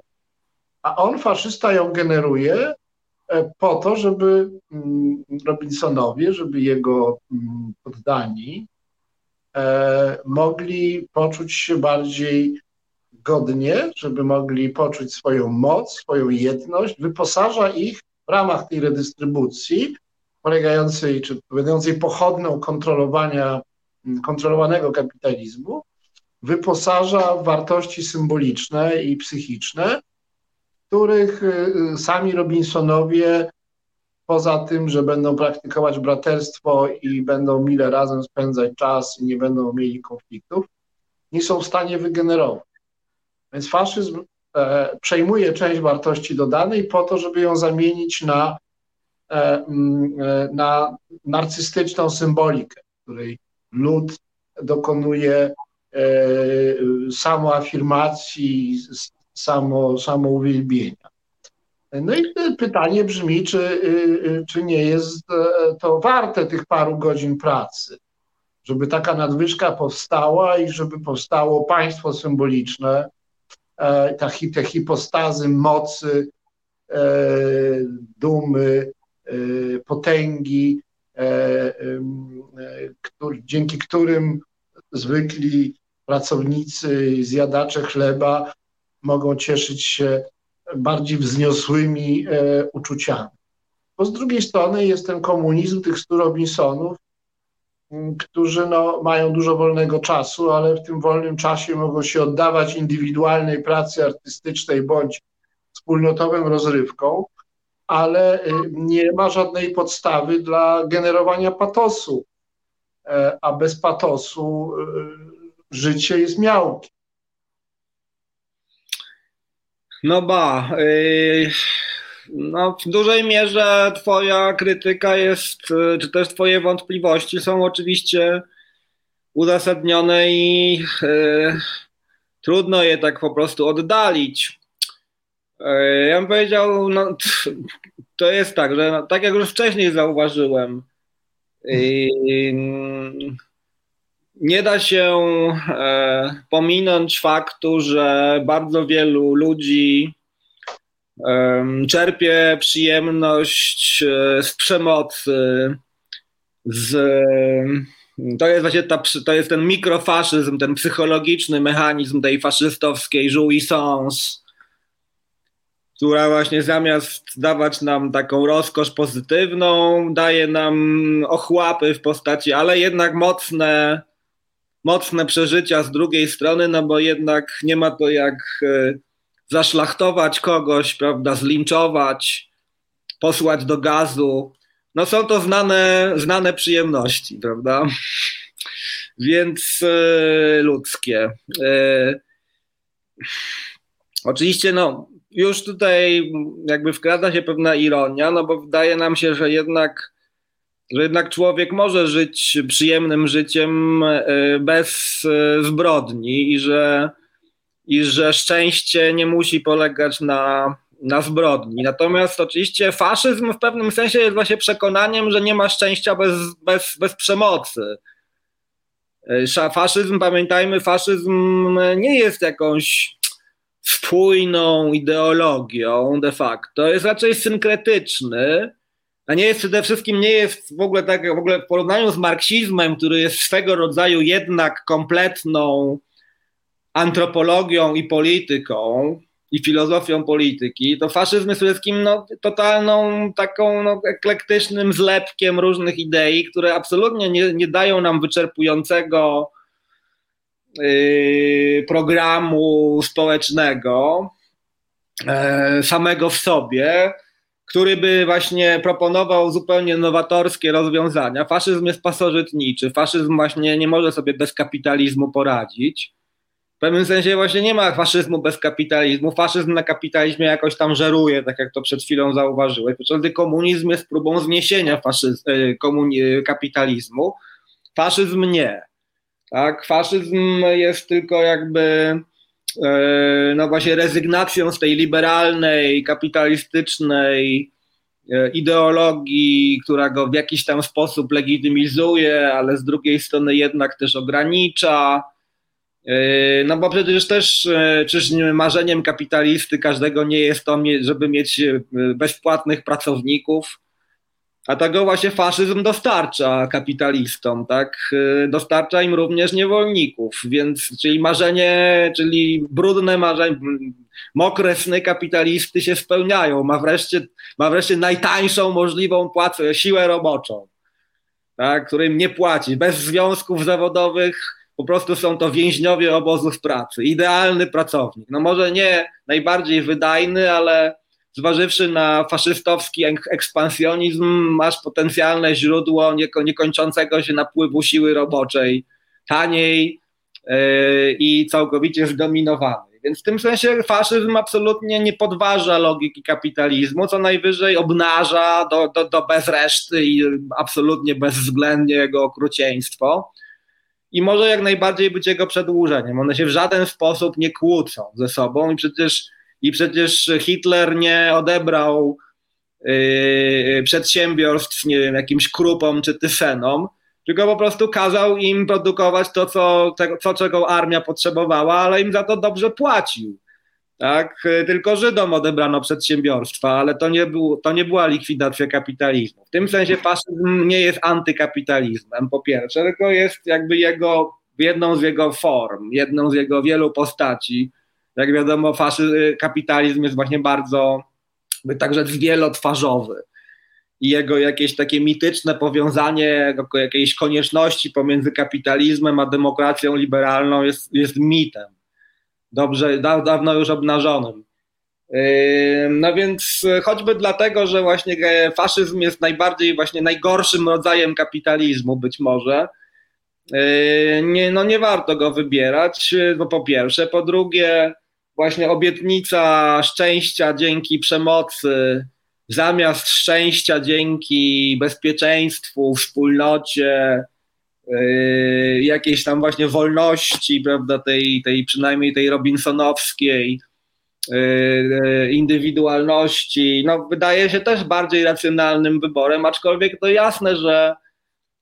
a on, faszysta, ją generuje e, po to, żeby mm, Robinsonowie, żeby jego mm, poddani mogli poczuć się bardziej godnie, żeby mogli poczuć swoją moc, swoją jedność, wyposaża ich w ramach tej redystrybucji, polegającej czy będącej pochodną kontrolowania, kontrolowanego kapitalizmu, wyposaża w wartości symboliczne i psychiczne, których y, sami Robinsonowie poza tym, że będą praktykować braterstwo i będą mile razem spędzać czas i nie będą mieli konfliktów, nie są w stanie wygenerować. Więc faszyzm e, przejmuje część wartości dodanej po to, żeby ją zamienić na, e, e, na narcystyczną symbolikę, której lud dokonuje e, samoafirmacji, samo, samouwielbienia. No i pytanie brzmi, czy, y, y, czy nie jest e, to warte tych paru godzin pracy, żeby taka nadwyżka powstała i żeby powstało państwo symboliczne, e, te hipostazy mocy, e, dumy, potęgi, dzięki którym zwykli pracownicy, zjadacze chleba mogą cieszyć się bardziej wzniosłymi e, uczuciami. Bo z drugiej strony jest ten komunizm tych stu Robinsonów, którzy no, mają dużo wolnego czasu, ale w tym wolnym czasie mogą się oddawać indywidualnej pracy artystycznej bądź wspólnotowym rozrywkom, ale y, nie ma żadnej podstawy dla generowania patosu, e, a bez patosu y, życie jest miałkie. No ba, yy, no w dużej mierze twoja krytyka jest, yy, czy też twoje wątpliwości są oczywiście uzasadnione i yy, trudno je tak po prostu oddalić. Yy, ja bym powiedział, no, *laughs* to jest tak, że no, tak jak już wcześniej zauważyłem, yy, nie da się e, pominąć faktu, że bardzo wielu ludzi czerpie przyjemność e, z przemocy, z, to jest właśnie ta, to jest ten mikrofaszyzm, ten psychologiczny mechanizm tej faszystowskiej jouissance, która właśnie zamiast dawać nam taką rozkosz pozytywną, daje nam ochłapy w postaci, ale jednak mocne mocne przeżycia z drugiej strony, no bo jednak nie ma to jak e, zaszlachtować kogoś, prawda, zlinczować, posłać do gazu. No są to znane, znane przyjemności, prawda? *laughs* Więc e, ludzkie. E, oczywiście, no, już tutaj jakby wkrada się pewna ironia, no bo wydaje nam się, że jednak że jednak człowiek może żyć przyjemnym życiem e, bez e, zbrodni i że, i że szczęście nie musi polegać na, na zbrodni. Natomiast oczywiście faszyzm w pewnym sensie jest właśnie przekonaniem, że nie ma szczęścia bez, bez, bez przemocy. E, faszyzm, pamiętajmy, faszyzm nie jest jakąś spójną ideologią de facto, jest raczej synkretyczny a nie jest przede wszystkim nie jest w ogóle tak, w ogóle w porównaniu z marksizmem, który jest swego rodzaju jednak kompletną antropologią i polityką i filozofią polityki, to faszyzm jest przede wszystkim no, totalną taką no, eklektycznym zlepkiem różnych idei, które absolutnie nie, nie dają nam wyczerpującego yy, programu społecznego yy, samego w sobie, który by właśnie proponował zupełnie nowatorskie rozwiązania. Faszyzm jest pasożytniczy, faszyzm właśnie nie może sobie bez kapitalizmu poradzić. W pewnym sensie właśnie nie ma faszyzmu bez kapitalizmu. Faszyzm na kapitalizmie jakoś tam żeruje, tak jak to przed chwilą zauważyłeś. Podczas komunizm jest próbą zniesienia faszyzm, e, kapitalizmu. Faszyzm nie. Tak? Faszyzm jest tylko jakby E, no właśnie rezygnacją z tej liberalnej, kapitalistycznej e, ideologii, która go w jakiś tam sposób legitymizuje, ale z drugiej strony jednak też ogranicza. E, no bo przecież też czyż marzeniem kapitalisty każdego nie jest to, żeby mieć bezpłatnych pracowników, a tego właśnie faszyzm dostarcza kapitalistom, tak? Y, dostarcza im również niewolników, więc czyli marzenie, czyli brudne marzenie, mokre sny kapitalisty się spełniają. Ma wreszcie, ma wreszcie najtańszą możliwą płacę, siłę roboczą, tak? którym nie płaci, bez związków zawodowych. Po prostu są to więźniowie obozów pracy. Idealny pracownik. No może nie najbardziej wydajny, ale zważywszy na faszystowski ekspansjonizm, masz potencjalne źródło niekończącego się napływu siły roboczej, taniej yy, i całkowicie zdominowanej. Więc w tym sensie faszyzm absolutnie nie podważa logiki kapitalizmu, co najwyżej obnaża do, do, do bez reszty i absolutnie bezwzględnie jego okrucieństwo. I może jak najbardziej być jego przedłużeniem. One się w żaden sposób nie kłócą ze sobą i przecież i przecież Hitler nie odebrał yy, przedsiębiorstw, nie wiem, jakimś krupom czy tysenom, tylko po prostu kazał im produkować to, co, co czego armia potrzebowała, ale im za to dobrze płacił. Tak? Tylko Żydom odebrano przedsiębiorstwa, ale to nie, był, to nie była likwidacja kapitalizmu. W tym sensie faszyzm nie jest antykapitalizmem, po pierwsze, tylko jest jakby jego, jedną z jego form, jedną z jego wielu postaci, jak wiadomo, faszy, kapitalizm jest właśnie bardzo, także wielotwarzowy. I jego jakieś takie mityczne powiązanie jakiejś konieczności pomiędzy kapitalizmem a demokracją liberalną jest, jest mitem. Dobrze, da, dawno już obnażonym. No więc choćby dlatego, że właśnie faszyzm jest najbardziej, właśnie najgorszym rodzajem kapitalizmu być może, nie, no nie warto go wybierać, bo po pierwsze, po drugie, właśnie obietnica szczęścia dzięki przemocy, zamiast szczęścia dzięki bezpieczeństwu, wspólnocie, yy, jakiejś tam właśnie wolności, prawda, tej, tej przynajmniej tej Robinsonowskiej, yy, indywidualności, no wydaje się też bardziej racjonalnym wyborem, aczkolwiek to jasne, że,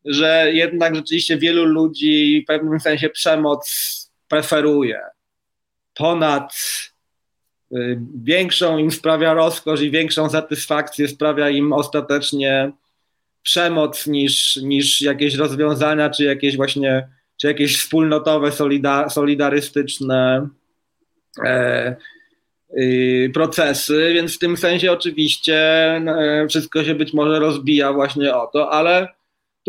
że jednak rzeczywiście wielu ludzi w pewnym sensie przemoc preferuje ponad y, większą im sprawia rozkosz i większą satysfakcję sprawia im ostatecznie przemoc niż, niż jakieś rozwiązania, czy jakieś właśnie, czy jakieś wspólnotowe, solidar, solidarystyczne e, y, procesy, więc w tym sensie oczywiście e, wszystko się być może rozbija właśnie o to, ale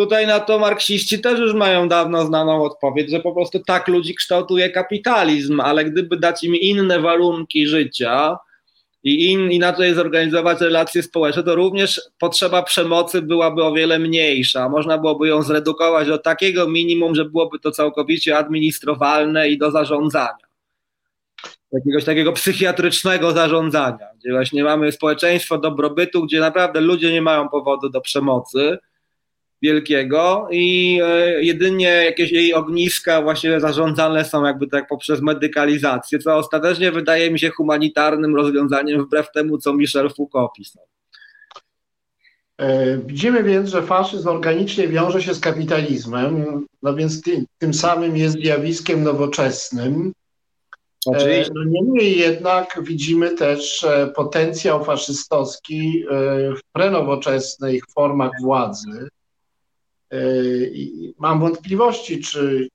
Tutaj na to marksiści też już mają dawno znaną odpowiedź, że po prostu tak ludzi kształtuje kapitalizm, ale gdyby dać im inne warunki życia i in, inaczej zorganizować relacje społeczne, to również potrzeba przemocy byłaby o wiele mniejsza. Można byłoby ją zredukować do takiego minimum, że byłoby to całkowicie administrowalne i do zarządzania. Jakiegoś takiego psychiatrycznego zarządzania, gdzie właśnie mamy społeczeństwo dobrobytu, gdzie naprawdę ludzie nie mają powodu do przemocy wielkiego i e, jedynie jakieś jej ogniska właśnie zarządzane są jakby tak poprzez medykalizację, co ostatecznie wydaje mi się humanitarnym rozwiązaniem wbrew temu, co Michel Foucault pisał. E, widzimy więc, że faszyzm organicznie wiąże się z kapitalizmem, no więc tym, tym samym jest zjawiskiem nowoczesnym. E, Oczywiście. No niemniej jednak widzimy też potencjał faszystowski w prenowoczesnych formach władzy, mam wątpliwości, czy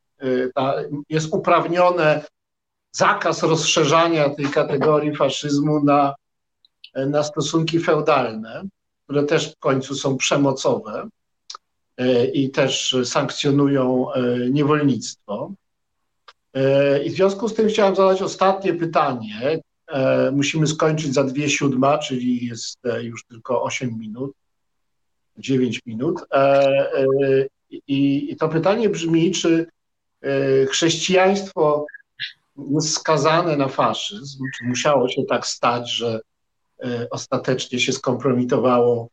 ta, jest uprawnione zakaz rozszerzania tej kategorii faszyzmu na, na stosunki feudalne, które też w końcu są przemocowe e, i też sankcjonują niewolnictwo. I w związku z tym chciałem zadać ostatnie pytanie. Musimy skończyć za dwie siódma, czyli jest już tylko 8 minut. 9 minut. E, e, I to pytanie brzmi, czy e, chrześcijaństwo jest skazane na faszyzm, czy musiało się tak stać, że ostatecznie się skompromitowało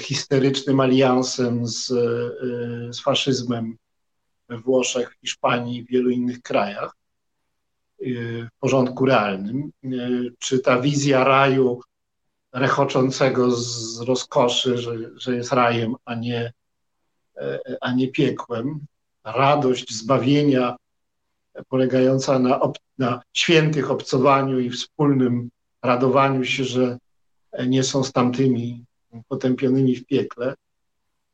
histerycznym aliansem z, z faszyzmem we Włoszech, Hiszpanii i wielu innych krajach w porządku realnym. Czy ta wizja raju rechoczącego z rozkoszy, że, że jest rajem, a nie, e, a nie piekłem. Radość zbawienia polegająca na, ob, na świętych obcowaniu i wspólnym radowaniu się, że nie są z tamtymi potępionymi w piekle.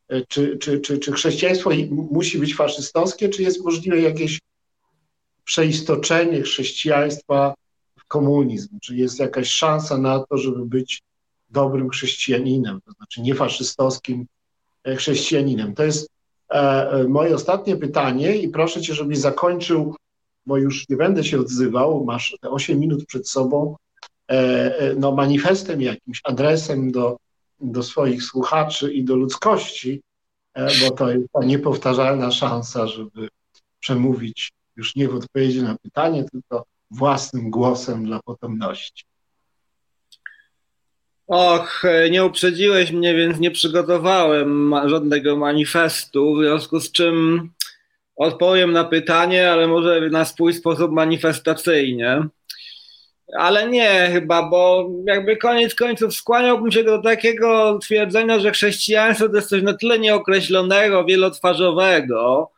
E, czy, czy, czy, czy chrześcijaństwo musi być faszystowskie, czy jest możliwe jakieś przeistoczenie chrześcijaństwa komunizm, czy jest jakaś szansa na to, żeby być dobrym chrześcijaninem, to znaczy niefaszystowskim e, chrześcijaninem. To jest e, e, moje ostatnie pytanie i proszę cię, żebyś zakończył, bo już nie będę się odzywał, masz te 8 minut przed sobą, no, manifestem, jakimś adresem do, do swoich słuchaczy i do ludzkości, bo to jest ta niepowtarzalna szansa, żeby przemówić już nie w odpowiedzi na pytanie, tylko własnym głosem dla potomności. Och, nie uprzedziłeś mnie, więc nie przygotowałem żadnego manifestu, w związku z czym odpowiem na pytanie, ale może na swój sposób manifestacyjnie. Ale nie chyba, bo jakby koniec końców skłaniałbym się do takiego twierdzenia, że chrześcijaństwo to jest coś na tyle nieokreślonego, wielotwarzowego,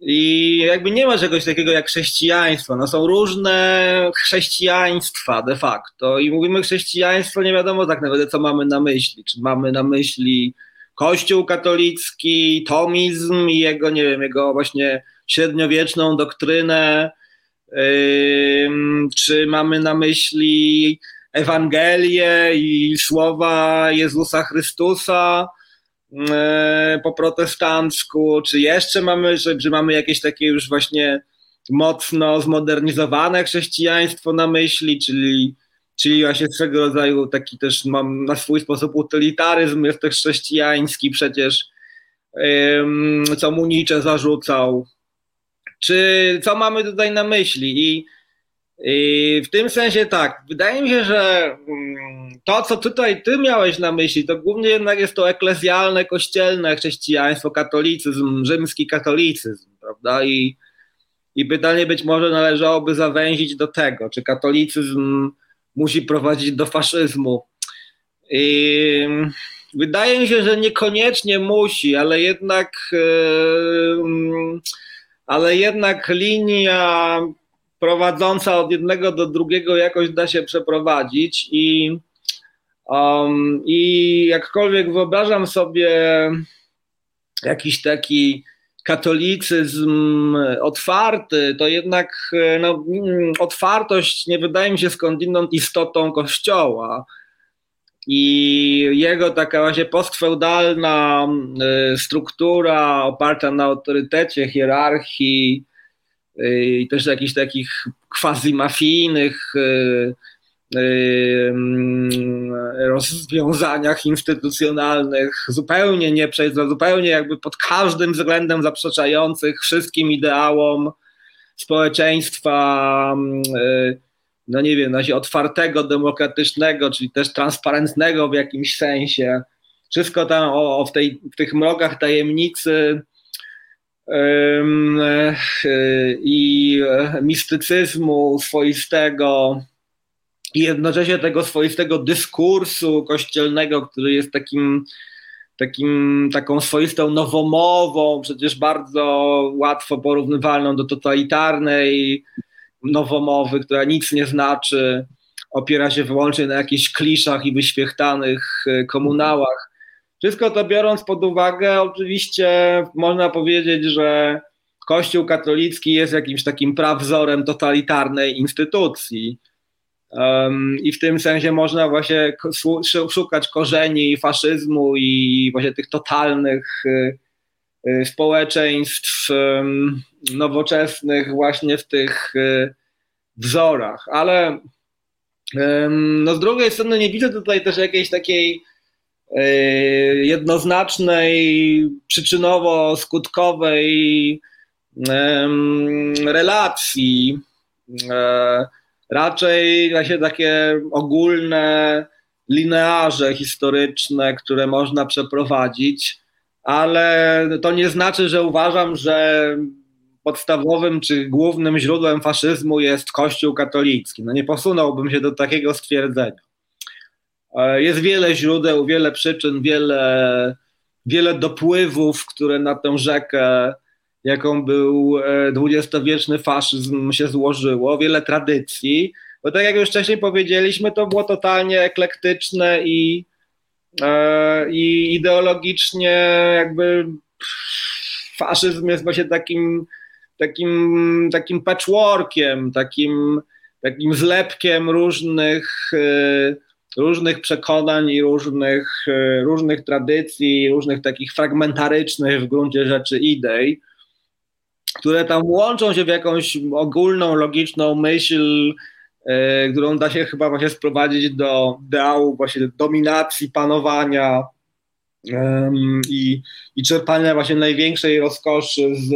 i jakby nie ma czegoś takiego jak chrześcijaństwo. No są różne chrześcijaństwa de facto. I mówimy chrześcijaństwo, nie wiadomo tak naprawdę, co mamy na myśli. Czy mamy na myśli Kościół katolicki, tomizm i jego, nie wiem, jego właśnie średniowieczną doktrynę, czy mamy na myśli Ewangelię i słowa Jezusa Chrystusa, po protestancku, czy jeszcze mamy, że, mamy jakieś takie już właśnie mocno zmodernizowane chrześcijaństwo na myśli, czyli, czyli właśnie swego rodzaju taki też mam na swój sposób utylitaryzm jest też chrześcijański przecież, co mu Nietzsche zarzucał. Czy co mamy tutaj na myśli? I, i w tym sensie tak, wydaje mi się, że mm, to, co tutaj ty miałeś na myśli, to głównie jednak jest to eklezjalne, kościelne chrześcijaństwo, katolicyzm, rzymski katolicyzm, prawda? I, i pytanie być może należałoby zawęzić do tego, czy katolicyzm musi prowadzić do faszyzmu. I wydaje mi się, że niekoniecznie musi, ale jednak, ale jednak linia prowadząca od jednego do drugiego jakoś da się przeprowadzić i Um, I jakkolwiek wyobrażam sobie jakiś taki katolicyzm otwarty, to jednak no, otwartość nie wydaje mi się skądinąd istotą Kościoła. I jego taka właśnie postfeudalna y, struktura oparta na autorytecie, hierarchii i też jakichś takich quasi-mafijnych y, rozwiązaniach instytucjonalnych, zupełnie nie zupełnie jakby pod każdym względem zaprzeczających wszystkim ideałom społeczeństwa, no nie wiem, otwartego, demokratycznego, czyli też transparentnego w jakimś sensie. Wszystko tam o, o w, tej, w tych mrogach tajemnicy i mistycyzmu swoistego, i jednocześnie tego swoistego dyskursu kościelnego, który jest takim, takim, taką swoistą nowomową, przecież bardzo łatwo porównywalną do totalitarnej nowomowy, która nic nie znaczy, opiera się wyłącznie na jakichś kliszach i wyświechtanych e, komunałach. Wszystko to biorąc pod uwagę, oczywiście można powiedzieć, że Kościół katolicki jest jakimś takim prawzorem totalitarnej instytucji i w tym sensie można właśnie szukać korzeni faszyzmu i właśnie tych totalnych y, y, społeczeństw nowoczesnych właśnie w tych y, wzorach. Ale no z drugiej strony nie widzę tutaj też jakiejś takiej jednoznacznej, przyczynowo-skutkowej relacji e, raczej właśnie takie ogólne linearze historyczne, które można przeprowadzić, ale to nie znaczy, że uważam, że podstawowym czy głównym źródłem faszyzmu jest Kościół katolicki. No nie posunąłbym się do takiego stwierdzenia. E, jest wiele źródeł, wiele przyczyn, wiele, wiele dopływów, które na tę rzekę jaką był dwudziestowieczny faszyzm się złożyło, wiele tradycji, bo tak jak już wcześniej powiedzieliśmy, to było totalnie eklektyczne i, e, i ideologicznie jakby faszyzm jest właśnie takim, takim, takim patchworkiem, takim, takim zlepkiem różnych, e, różnych przekonań i różnych, e, różnych tradycji, różnych takich fragmentarycznych w gruncie rzeczy idei które tam łączą się w jakąś ogólną, logiczną myśl yy, którą da się chyba właśnie sprowadzić do ideału właśnie dominacji, panowania i, i czerpania właśnie największej rozkoszy z,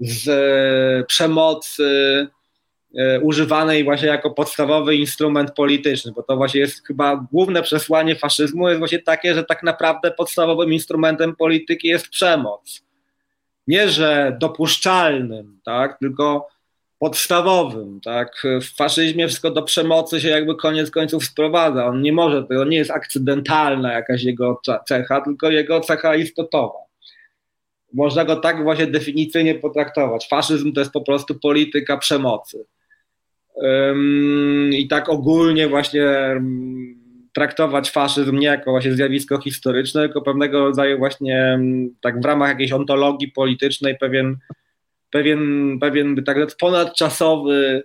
z przemocy, E, używanej właśnie jako podstawowy instrument polityczny, bo to właśnie jest chyba główne przesłanie faszyzmu jest właśnie takie, że tak naprawdę podstawowym instrumentem polityki jest przemoc. Nie, że dopuszczalnym, tak, tylko podstawowym, tak. W faszyzmie wszystko do przemocy się jakby koniec końców sprowadza. On nie może, to nie jest akcydentalna jakaś jego cecha, tylko jego cecha istotowa. Można go tak właśnie definicyjnie potraktować. Faszyzm to jest po prostu polityka przemocy. I tak ogólnie właśnie traktować faszyzm nie jako właśnie zjawisko historyczne, tylko pewnego rodzaju właśnie tak w ramach jakiejś ontologii politycznej pewien, pewien, pewien tak ponadczasowy,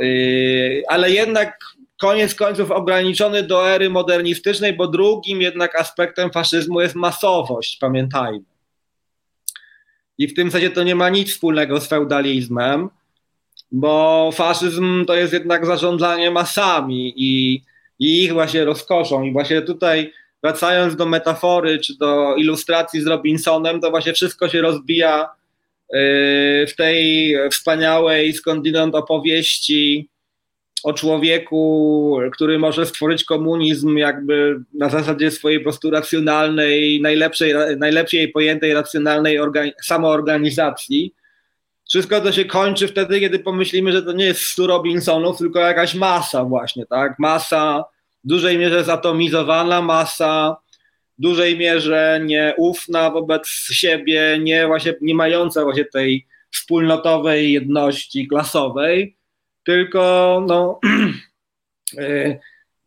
yy, ale jednak koniec końców ograniczony do ery modernistycznej, bo drugim jednak aspektem faszyzmu jest masowość, pamiętajmy. I w tym sensie to nie ma nic wspólnego z feudalizmem, bo faszyzm to jest jednak zarządzanie masami i, i ich właśnie rozkoszą. I właśnie tutaj wracając do metafory czy do ilustracji z Robinsonem, to właśnie wszystko się rozbija y, w tej wspaniałej skądinąd opowieści o człowieku, który może stworzyć komunizm jakby na zasadzie swojej po prostu racjonalnej, najlepszej, najlepszej pojętej racjonalnej samoorganizacji wszystko to się kończy wtedy, kiedy pomyślimy, że to nie jest 100 Robinsonów, tylko jakaś masa właśnie, tak? Masa w dużej mierze zatomizowana, masa w dużej mierze nieufna wobec siebie, nie, właśnie, nie mająca właśnie tej wspólnotowej jedności klasowej, tylko no, y,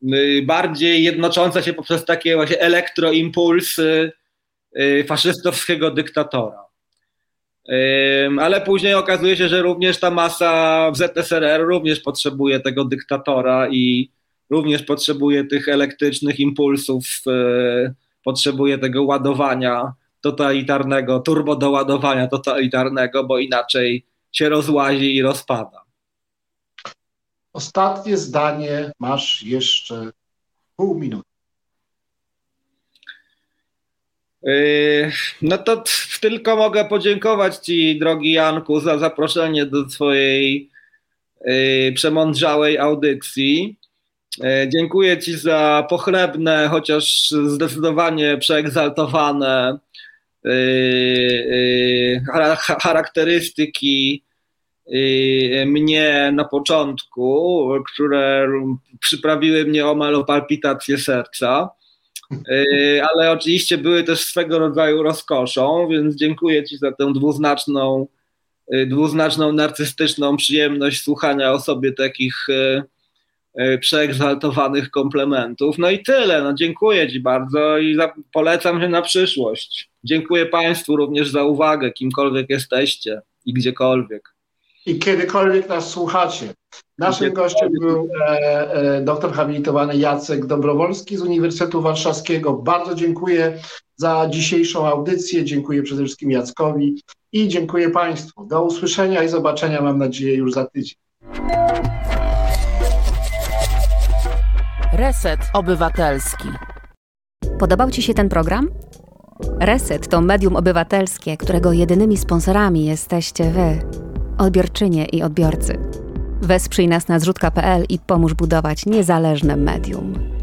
*clears throat* y, bardziej jednocząca się poprzez takie właśnie elektroimpulsy y, faszystowskiego dyktatora ale później okazuje się, że również ta masa w ZSRR również potrzebuje tego dyktatora i również potrzebuje tych elektrycznych impulsów, potrzebuje tego ładowania totalitarnego, turbodoładowania totalitarnego, bo inaczej się rozłazi i rozpada. Ostatnie zdanie, masz jeszcze pół minuty. Yy, no to tylko mogę podziękować Ci, drogi Janku, za zaproszenie do swojej yy, przemądrzałej audycji. Yy, dziękuję Ci za pochlebne, chociaż zdecydowanie przeegzaltowane charakterystyki mnie na początku, które przyprawiły mnie omal o palpitację serca. E, ale oczywiście były też swego rodzaju rozkoszą, więc dziękuję Ci za tę dwuznaczną, e, dwuznaczną narcystyczną przyjemność słuchania o sobie takich e, przeegzaltowanych komplementów. No i tyle. No dziękuję Ci bardzo i za, polecam się na przyszłość. Dziękuję Państwu również za uwagę, kimkolwiek jesteście i gdziekolwiek. I kiedykolwiek nas słuchacie. Naszym gościem był e, e, doktor habilitowany Jacek Dobrowolski z Uniwersytetu Warszawskiego. Bardzo dziękuję za dzisiejszą audycję. Dziękuję przede wszystkim Jackowi i dziękuję Państwu. Do usłyszenia i zobaczenia, mam nadzieję, już za tydzień. Reset Obywatelski. Podobał Ci się ten program? Reset to medium obywatelskie, którego jedynymi sponsorami jesteście Wy, odbiorczynie i odbiorcy. Wesprzyj nas na zrzutka.pl i pomóż budować niezależne medium.